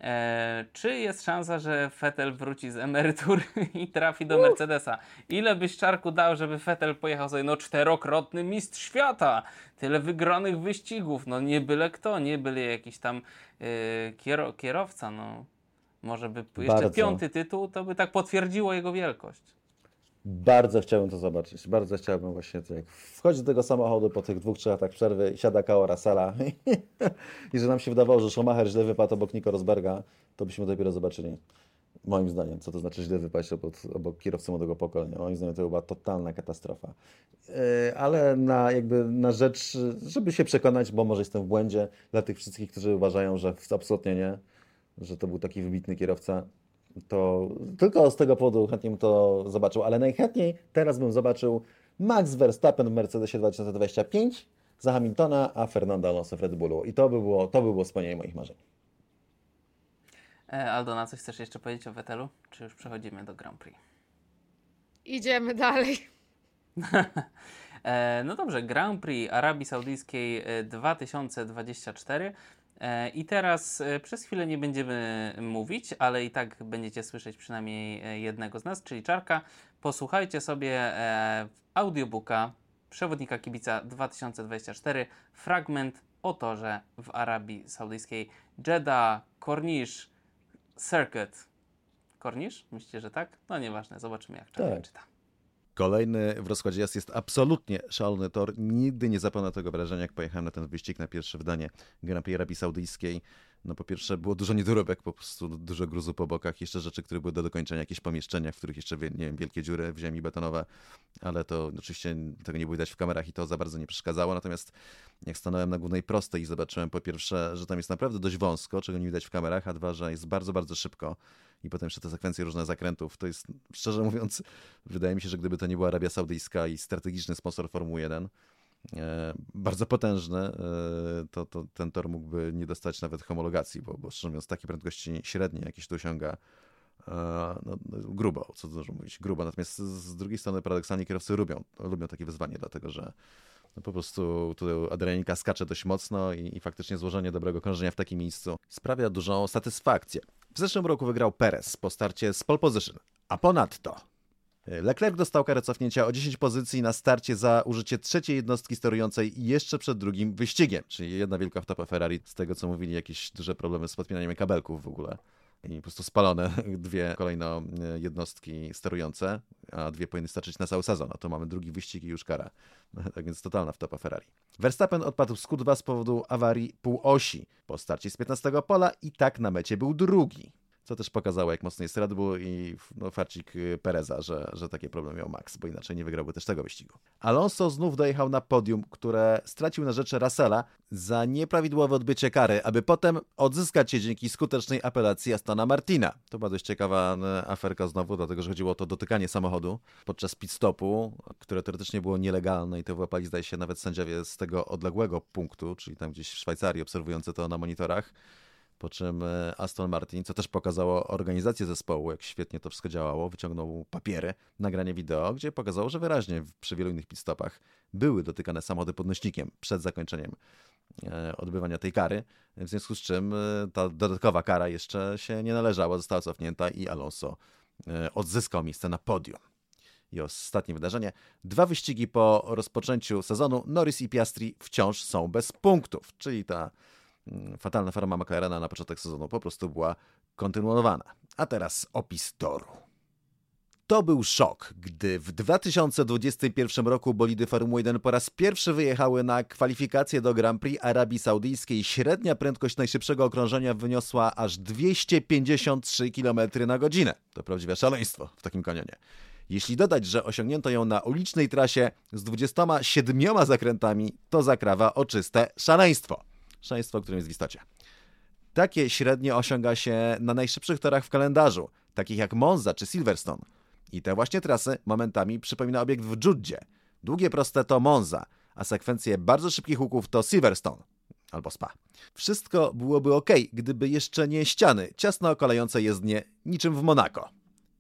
E, czy jest szansa, że Vettel wróci z emerytury i trafi do Mercedesa? Ile byś czarku dał, żeby Vettel pojechał sobie, no czterokrotny mistrz świata, tyle wygranych wyścigów, no nie byle kto, nie byle jakiś tam kiero, kierowca, no. Może by jeszcze Bardzo. piąty tytuł, to by tak potwierdziło jego wielkość. Bardzo chciałbym to zobaczyć. Bardzo chciałbym właśnie to, jak wchodzi do tego samochodu po tych dwóch, trzech latach przerwy, siada koło Russella i że nam się wydawało, że Schumacher źle wypadł obok Nico Rosberga, to byśmy dopiero zobaczyli. Moim zdaniem, co to znaczy źle wypaść obok, obok kierowcy młodego pokolenia. Moim zdaniem to była totalna katastrofa. Yy, Ale na, jakby na rzecz, żeby się przekonać, bo może jestem w błędzie, dla tych wszystkich, którzy uważają, że absolutnie nie, że to był taki wybitny kierowca, to tylko z tego powodu chętnie bym to zobaczył, ale najchętniej teraz bym zobaczył Max Verstappen w Mercedesie 2025 za Hamiltona, a Fernando Alonso w Red Bullu. I to by było, to by było spełnienie moich marzeń. E, Aldona, coś chcesz jeszcze powiedzieć o Vettelu? Czy już przechodzimy do Grand Prix? Idziemy dalej. E, no dobrze, Grand Prix Arabii Saudyjskiej e, 2024. E, I teraz e, przez chwilę nie będziemy mówić, ale i tak będziecie słyszeć przynajmniej e, jednego z nas, czyli Czarka. Posłuchajcie sobie audiobooka Przewodnika Kibica 2024, fragment o torze w Arabii Saudyjskiej Jeddah Corniche Circuit. Corniche? Myślicie, że tak? No nieważne, zobaczymy jak Czarka Tak. czyta. Kolejny w rozkładzie jazd jest absolutnie szalony tor. Nigdy nie zapomnę tego wrażenia, jak pojechałem na ten wyścig na pierwsze wydanie Grand Prix Arabii Saudyjskiej. No po pierwsze było dużo niedoróbek, po prostu dużo gruzu po bokach, jeszcze rzeczy, które były do dokończenia, jakieś pomieszczenia, w których jeszcze, nie wiem, wielkie dziury w ziemi betonowe, ale to oczywiście tego nie było widać w kamerach i to za bardzo nie przeszkadzało. Natomiast jak stanąłem na głównej prostej i zobaczyłem po pierwsze, że tam jest naprawdę dość wąsko, czego nie widać w kamerach, a dwa, że jest bardzo, bardzo szybko i potem jeszcze te sekwencje różne zakrętów, to jest, szczerze mówiąc, wydaje mi się, że gdyby to nie była Arabia Saudyjska i strategiczny sponsor Formuły 1, e, bardzo potężny, e, to, to ten tor mógłby nie dostać nawet homologacji, bo, bo szczerze mówiąc, takie prędkości średnie jakieś tu osiąga, e, no, grubo, co dużo mówić, grubo. Natomiast z drugiej strony paradoksalnie kierowcy lubią, lubią takie wyzwanie, dlatego że no po prostu tu adrenalinka skacze dość mocno i, i faktycznie złożenie dobrego krążenia w takim miejscu sprawia dużą satysfakcję. W zeszłym roku wygrał Perez po starcie z pole position, a ponadto Leclerc dostał karę cofnięcia o 10 pozycji na starcie za użycie trzeciej jednostki sterującej jeszcze przed drugim wyścigiem, czyli jedna wielka wtopa Ferrari, z tego co mówili, jakieś duże problemy z podpinaniem kabelków w ogóle i po prostu spalone dwie kolejno jednostki sterujące, a dwie powinny starczyć na cały sezon, a to mamy drugi wyścig i już kara. Tak więc totalna wtopa Ferrari. Verstappen odpadł z Q2 z powodu awarii półosi. Po starcie z 15 pola i tak na mecie był drugi co też pokazało, jak mocny jest Red Bull i no, farcik y, Pereza, że, że takie problemy miał Max, bo inaczej nie wygrałby też tego wyścigu. Alonso znów dojechał na podium, które stracił na rzeczy Russella za nieprawidłowe odbycie kary, aby potem odzyskać się dzięki skutecznej apelacji Astona Martina. To była dość ciekawa aferka znowu, dlatego że chodziło o to dotykanie samochodu podczas pit stopu, które teoretycznie było nielegalne i to wyłapali zdaje się nawet sędziowie z tego odległego punktu, czyli tam gdzieś w Szwajcarii obserwujący to na monitorach. Po czym e, Aston Martin, co też pokazało organizację zespołu, jak świetnie to wszystko działało, wyciągnął papiery, nagranie wideo, gdzie pokazało, że wyraźnie przy wielu innych pitstopach były dotykane samochody podnośnikiem przed zakończeniem e, odbywania tej kary, w związku z czym e, ta dodatkowa kara jeszcze się nie należała, została cofnięta i Alonso odzyskał miejsce na podium. I ostatnie wydarzenie. Dwa wyścigi po rozpoczęciu sezonu Norris i Piastri wciąż są bez punktów, czyli ta fatalna forma McLarena na początek sezonu po prostu była kontynuowana. A teraz opis toru. To był szok, gdy w 2021 roku bolidy Formuły 1 po raz pierwszy wyjechały na kwalifikacje do Grand Prix Arabii Saudyjskiej. Średnia prędkość najszybszego okrążenia wyniosła aż 253 km na godzinę. To prawdziwe szaleństwo w takim kanionie. Jeśli dodać, że osiągnięto ją na ulicznej trasie z 27 zakrętami, to zakrawa o czyste szaleństwo szaleństwo, którym jest w istocie. Takie średnie osiąga się na najszybszych torach w kalendarzu, takich jak Monza czy Silverstone. I te właśnie trasy momentami przypomina obiekt w Dżudzie. Długie proste to Monza, a sekwencje bardzo szybkich łuków to Silverstone albo Spa. Wszystko byłoby ok, gdyby jeszcze nie ściany ciasno okalające jezdnie niczym w Monako.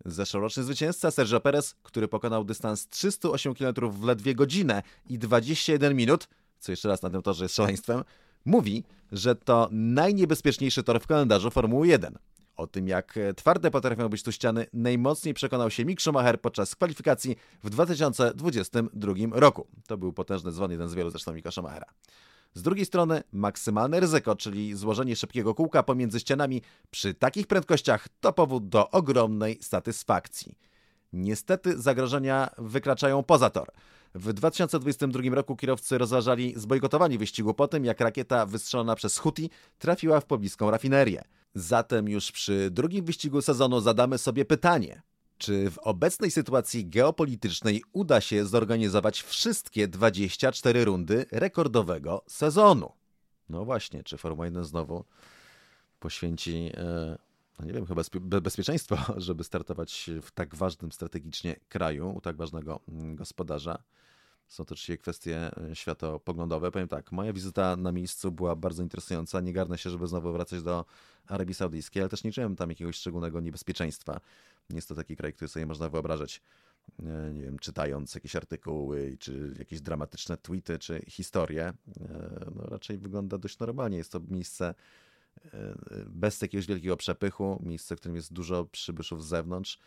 Zeszłoroczny zwycięzca Sergio Perez, który pokonał dystans 308 km w ledwie godzinę i 21 minut, co jeszcze raz na tym torze jest szaleństwem, mówi, że to najniebezpieczniejszy tor w kalendarzu Formuły 1. O tym, jak twarde potrafią być tu ściany, najmocniej przekonał się Mick Schumacher podczas kwalifikacji w 2022 roku. To był potężny dzwon, jeden z wielu zresztą Micka Schumachera. Z drugiej strony maksymalne ryzyko, czyli złożenie szybkiego kółka pomiędzy ścianami przy takich prędkościach to powód do ogromnej satysfakcji. Niestety zagrożenia wykraczają poza tor. W 2022 roku kierowcy rozważali zbojkotowanie wyścigu po tym, jak rakieta wystrzelona przez Houthi trafiła w pobliską rafinerię. Zatem już przy drugim wyścigu sezonu zadamy sobie pytanie, czy w obecnej sytuacji geopolitycznej uda się zorganizować wszystkie 24 rundy rekordowego sezonu? No właśnie, czy Formuła 1 znowu poświęci, e, no nie wiem, chyba bezpieczeństwo, żeby startować w tak ważnym strategicznie kraju, u tak ważnego mm, gospodarza? Są to oczywiście kwestie e, światopoglądowe. Powiem tak, moja wizyta na miejscu była bardzo interesująca. Nie garnę się, żeby znowu wracać do Arabii Saudyjskiej, ale też nie czułem tam jakiegoś szczególnego niebezpieczeństwa. Nie jest to taki kraj, który sobie można wyobrażać, e, nie wiem, czytając jakieś artykuły, czy jakieś dramatyczne tweety, czy historie. E, no, raczej wygląda dość normalnie. Jest to miejsce bez jakiegoś wielkiego przepychu, miejsce, w którym jest dużo przybyszów z zewnątrz.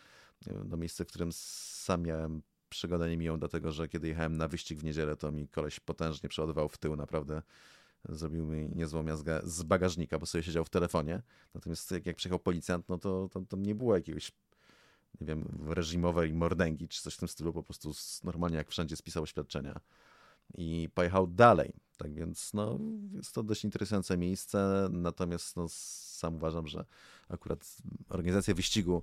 No, miejsce, w którym sam miałem przygoda nie miją, dlatego że kiedy jechałem na wyścig w niedzielę, to mi koleś potężnie przeładował w tył, naprawdę zrobił mi niezłą miazgę z bagażnika, bo sobie siedział w telefonie. Natomiast jak, jak przyjechał policjant, no to tam nie było jakiegoś nie wiem, reżimowej mordęgi, czy coś w tym stylu, po prostu normalnie jak wszędzie spisał oświadczenia i pojechał dalej. Tak więc no, jest to dość interesujące miejsce, natomiast no, sam uważam, że akurat organizacja wyścigu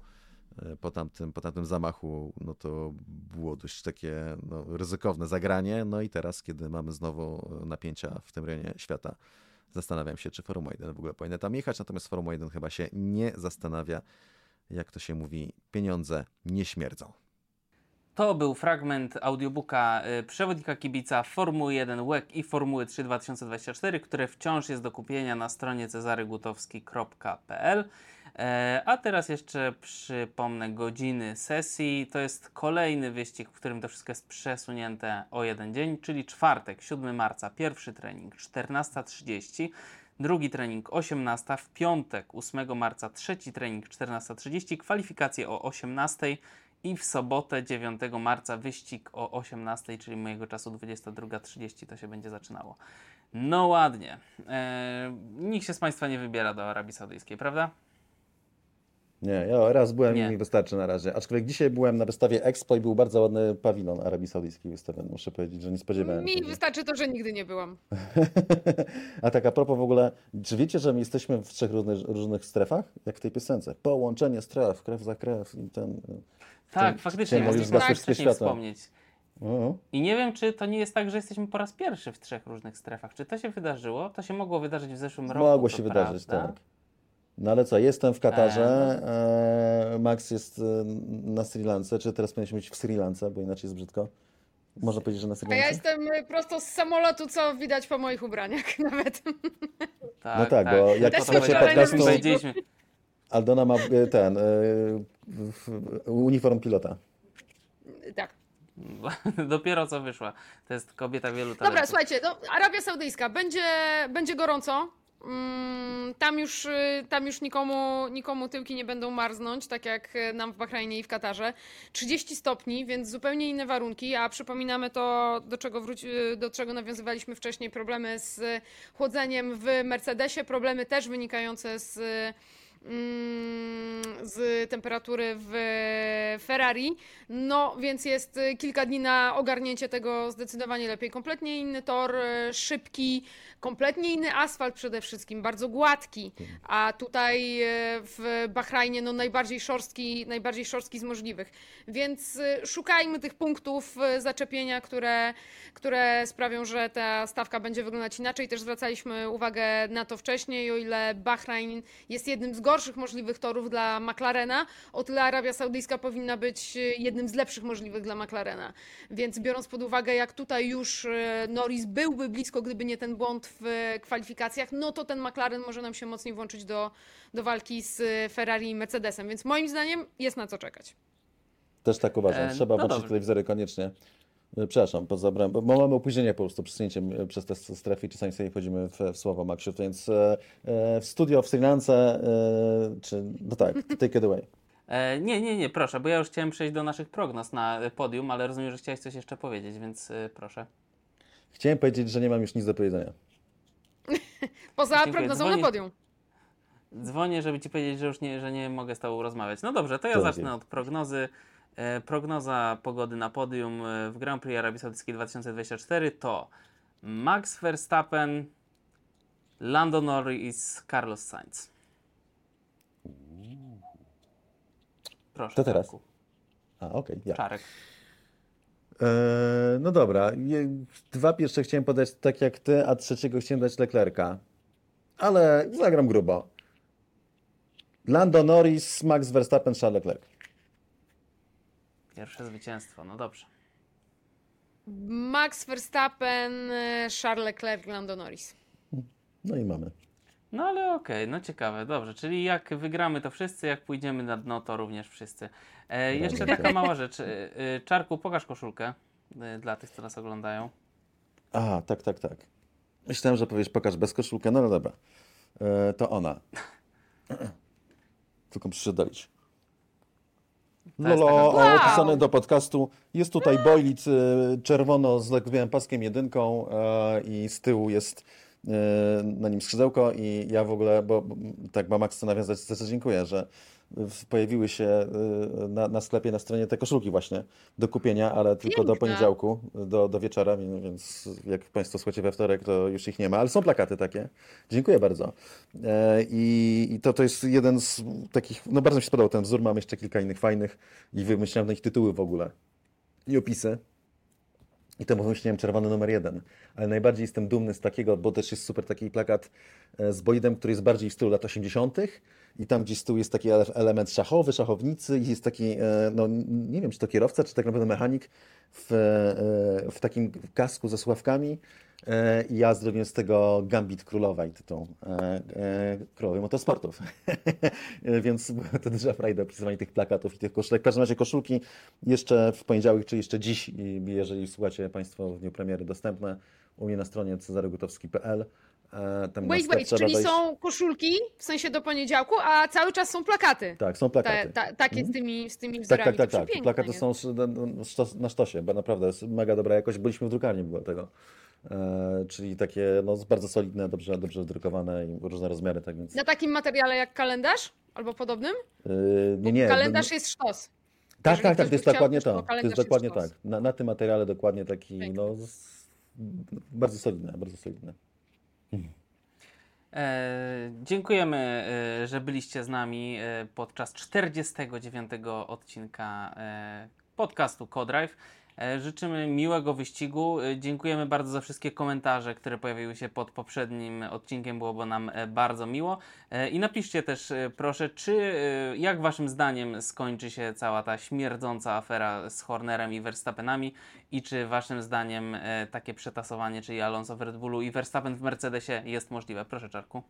e, po tamtym, po tamtym zamachu, no to było dość takie no, ryzykowne zagranie. No i teraz, kiedy mamy znowu napięcia w tym rejonie świata, zastanawiam się, czy Formuła 1 w ogóle powinna tam jechać, natomiast Formuła 1 chyba się nie zastanawia, jak to się mówi, pieniądze nie śmierdzą. To był fragment audiobooka y, przewodnika kibica Formuły 1 WEC i Formuły 3 2024, które wciąż jest do kupienia na stronie cezarygutowski.pl. E, A teraz jeszcze przypomnę godziny sesji. To jest kolejny wyścig, w którym to wszystko jest przesunięte o jeden dzień, czyli czwartek, 7 marca, pierwszy trening 14.30. Drugi trening 18, w piątek 8 marca trzeci trening 14.30, kwalifikacje o 18 i w sobotę 9 marca wyścig o 18, czyli mojego czasu 22.30 to się będzie zaczynało. No ładnie. Eee, nikt się z Państwa nie wybiera do Arabii Saudyjskiej, prawda? Nie, ja raz byłem Nie. i mi wystarczy na razie. Aczkolwiek dzisiaj byłem na wystawie Expo i był bardzo ładny pawilon Arabii Saudyjskiej wystawiony. Muszę powiedzieć, że nie spodziewałem Mi się. wystarczy to, że nigdy nie byłam. A tak a propos w ogóle, czy wiecie, że my jesteśmy w trzech różnych, różnych strefach? Jak w tej piosence. Połączenie stref, krew za krew i ten... Tak, Ten- faktycznie. Chciałem już tak, światła. wspomnieć. O, I nie wiem, czy to nie jest tak, że jesteśmy po raz pierwszy w trzech różnych strefach. Czy to się wydarzyło? To się mogło wydarzyć w zeszłym roku. mogło się wydarzyć, prawda? tak. No ale co, jestem w Katarze, no. e, Max jest e, na Sri Lance, czy teraz powinniśmy być w Sri Lance, bo inaczej jest brzydko. Można powiedzieć, że na Sri A ja Lance? jestem prosto z samolotu, co widać po moich ubraniach nawet. Tak, No tak, bo jak Tylko słuchacie to powiedziałem, podcastu- powiedzieliśmy. Aldona ma e, ten, e, uniform pilota. tak. Dopiero co wyszła. To jest kobieta wielu talentów. Dobra, słuchajcie, no, Arabia Saudyjska, będzie, będzie gorąco. Mm, tam już, y, tam już nikomu, nikomu tyłki nie będą marznąć, tak jak nam w Bahrajnie i w Katarze. 30 stopni, więc zupełnie inne warunki, a przypominamy to, do czego, wróci, do czego nawiązywaliśmy wcześniej, problemy z chłodzeniem w Mercedesie, problemy też wynikające z z temperatury w Ferrari. No, więc jest y, kilka dni na ogarnięcie tego zdecydowanie lepiej. Kompletnie inny tor, y, szybki, kompletnie inny asfalt przede wszystkim, bardzo gładki, a tutaj y, w Bahrajnie no najbardziej szorstki, najbardziej szorstki z możliwych. Więc y, szukajmy tych punktów y, zaczepienia, które, które sprawią, że ta stawka będzie wyglądać inaczej. Też zwracaliśmy uwagę na to wcześniej, o ile Bahrain jest jednym z gorszych możliwych torów dla McLarena, o tyle Arabia Saudyjska powinna być jednym z lepszych możliwych dla McLarena. Więc biorąc pod uwagę, jak tutaj już Norris byłby blisko, gdyby nie ten błąd w kwalifikacjach, no to ten McLaren może nam się mocniej włączyć do, do walki z Ferrari i Mercedesem. Więc moim zdaniem jest na co czekać. Też tak uważam. E, Trzeba no włączyć dobrze. telewizory koniecznie. E, Przepraszam, bo zabrałem, bo mamy opóźnienie po prostu przesunięciem e, przez te strefy i czasami sobie wchodzimy w, w słowo Maksiu, więc e, e, w studio w Sri Lance, e, czy, no tak, take it away. E, nie, nie, nie, proszę, bo ja już chciałem przejść do naszych prognoz na e, podium, ale rozumiem, że chciałeś coś jeszcze powiedzieć, więc e, proszę. Chciałem powiedzieć, że nie mam już nic do powiedzenia. Poza Dziękuję. prognozą Dzwonię- na podium. Dzwonię, żeby ci powiedzieć, że już nie, że nie mogę z tobą rozmawiać. No dobrze, to ja To zacznę od prognozy. E, prognoza pogody na podium e, w Grand Prix Arabii Saudyjskiej 2024 to Max Verstappen, Lando Norris, Carlos Sainz. Proszę. To teraz. Czarku. A, okej, ja. Czarek. E, no dobra, dwa pierwsze chciałem podać tak jak ty, a trzeciego chciałem dać Leclerca. Ale zagram grubo. Lando Norris, Max Verstappen, Charles Leclerc. Pierwsze zwycięstwo, no dobrze. Max Verstappen, y, Charles Leclerc, Lando Norris. No i mamy. No ale okej, no ciekawe, dobrze. Czyli jak wygramy to wszyscy, jak pójdziemy na dno to również wszyscy. E, jeszcze taka mała rzecz. E, e, Czarku, pokaż koszulkę e, dla tych, co nas oglądają. A, tak, tak, tak. Myślałem, że powiesz pokaż bez koszulkę, no ale dobra. E, to ona. Tylko muszę dolić. Lolo, taka- opisane do podcastu. Jest tutaj boilit e, czerwono z lekkim paskiem jedynką e, i z tyłu jest na nim skrzydełko i ja w ogóle, bo, bo tak ma Max chce nawiązać, za co dziękuję, że pojawiły się y, na, na sklepie, na stronie te koszulki właśnie do kupienia, ale tylko do poniedziałku, do, do wieczora, wie- więc jak Państwo słuchacie we wtorek, to już ich nie ma, ale są plakaty takie. Dziękuję bardzo. E, I, i to, to jest jeden z takich, no bardzo mi się spodobał ten wzór, mam jeszcze kilka innych fajnych i wymyślałem na nich tytuły w ogóle i opisy. I to wymyśliłem czerwony numer jeden. Ale najbardziej jestem dumny z takiego, bo też jest super taki plakat e, z bolidem, który jest bardziej w stylu lat 80. I tam gdzieś z tyłu jest taki ele- element szachowy, szachownicy i jest taki, e, no nie wiem, czy to kierowca, czy tak naprawdę mechanik w, e, w takim kasku ze sławkami. E, I ja zrobiłem z tego Gambit Królowej tytuł e, e, Królowej Motorsportów. E, Więc była to duża frajda opisywanie tych plakatów i tych koszulek. W każdym razie koszulki jeszcze w poniedziałek, czy jeszcze dziś, jeżeli słuchacie Państwo w dniu premiery dostępne u mnie na stronie cezarygutowski.pl. Tam Wait, wait, czyli są koszulki, w sensie do poniedziałku, a cały czas są plakaty. Tak, są Ta, plakaty. ta, takie z tymi, z tymi Tak, wzorami. tak, tak, tak. przepiękne Plakaty jest. są na sztosie, bo naprawdę jest mega dobra jakość. Byliśmy w drukarni było tego. E, czyli takie no, bardzo solidne, dobrze, dobrze wydrukowane i różne rozmiary, tak więc. Na takim materiale jak kalendarz? Albo podobnym? Bo nie, nie. kalendarz no, jest sztos. tak, jeżeli tak, tak, to jest dokładnie to to. Jest dokładnie sztos. tak. Na, na tym materiale dokładnie taki, Pięknie. no, z, bardzo solidne, bardzo solidne. E, dziękujemy, e, że byliście z nami e, podczas 49 odcinka e, podcastu Codrive. E, życzymy miłego wyścigu. E, dziękujemy bardzo za wszystkie komentarze, które pojawiły się pod poprzednim odcinkiem. Byłoby nam e, bardzo miło. I napiszcie też, proszę, czy jak waszym zdaniem skończy się cała ta śmierdząca afera z Hornerem i Verstappenami i czy waszym zdaniem takie przetasowanie, czyli Alonso w Red Bullu i Verstappen w Mercedesie jest możliwe? Proszę, Czarku.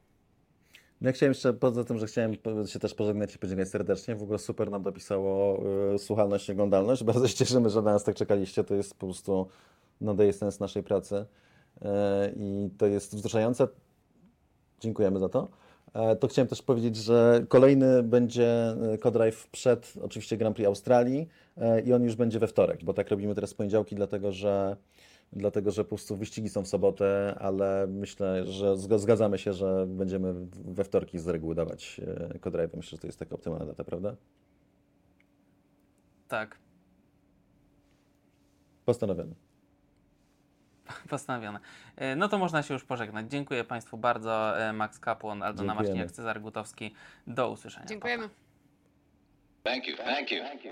No ja chciałem jeszcze, poza tym, że chciałem się też pożegnać i podziękować serdecznie, w ogóle super nam dopisało y, słuchalność i oglądalność. Bardzo się cieszymy, że na nas tak czekaliście. To jest po prostu, nadaje sens naszej pracy y, i to jest wzruszające. Dziękujemy za to. E, To chciałem też powiedzieć, że kolejny będzie e, Codrive przed oczywiście Grand Prix Australii e, i on już będzie we wtorek, bo tak robimy teraz poniedziałki, dlatego że, dlatego że po prostu wyścigi są w sobotę, ale myślę, że zga- zgadzamy się, że będziemy we wtorki z reguły dawać e, Codrive. Myślę, że to jest taka optymalna data, prawda? Tak, Postanowiony. postanowione. E, No to można się już pożegnać. Dziękuję Państwu bardzo. E, Max Kapłon, Aldona. Maśniak, Cezary Gutowski. Do usłyszenia. Dziękujemy. Thank you. Thank you. Thank you.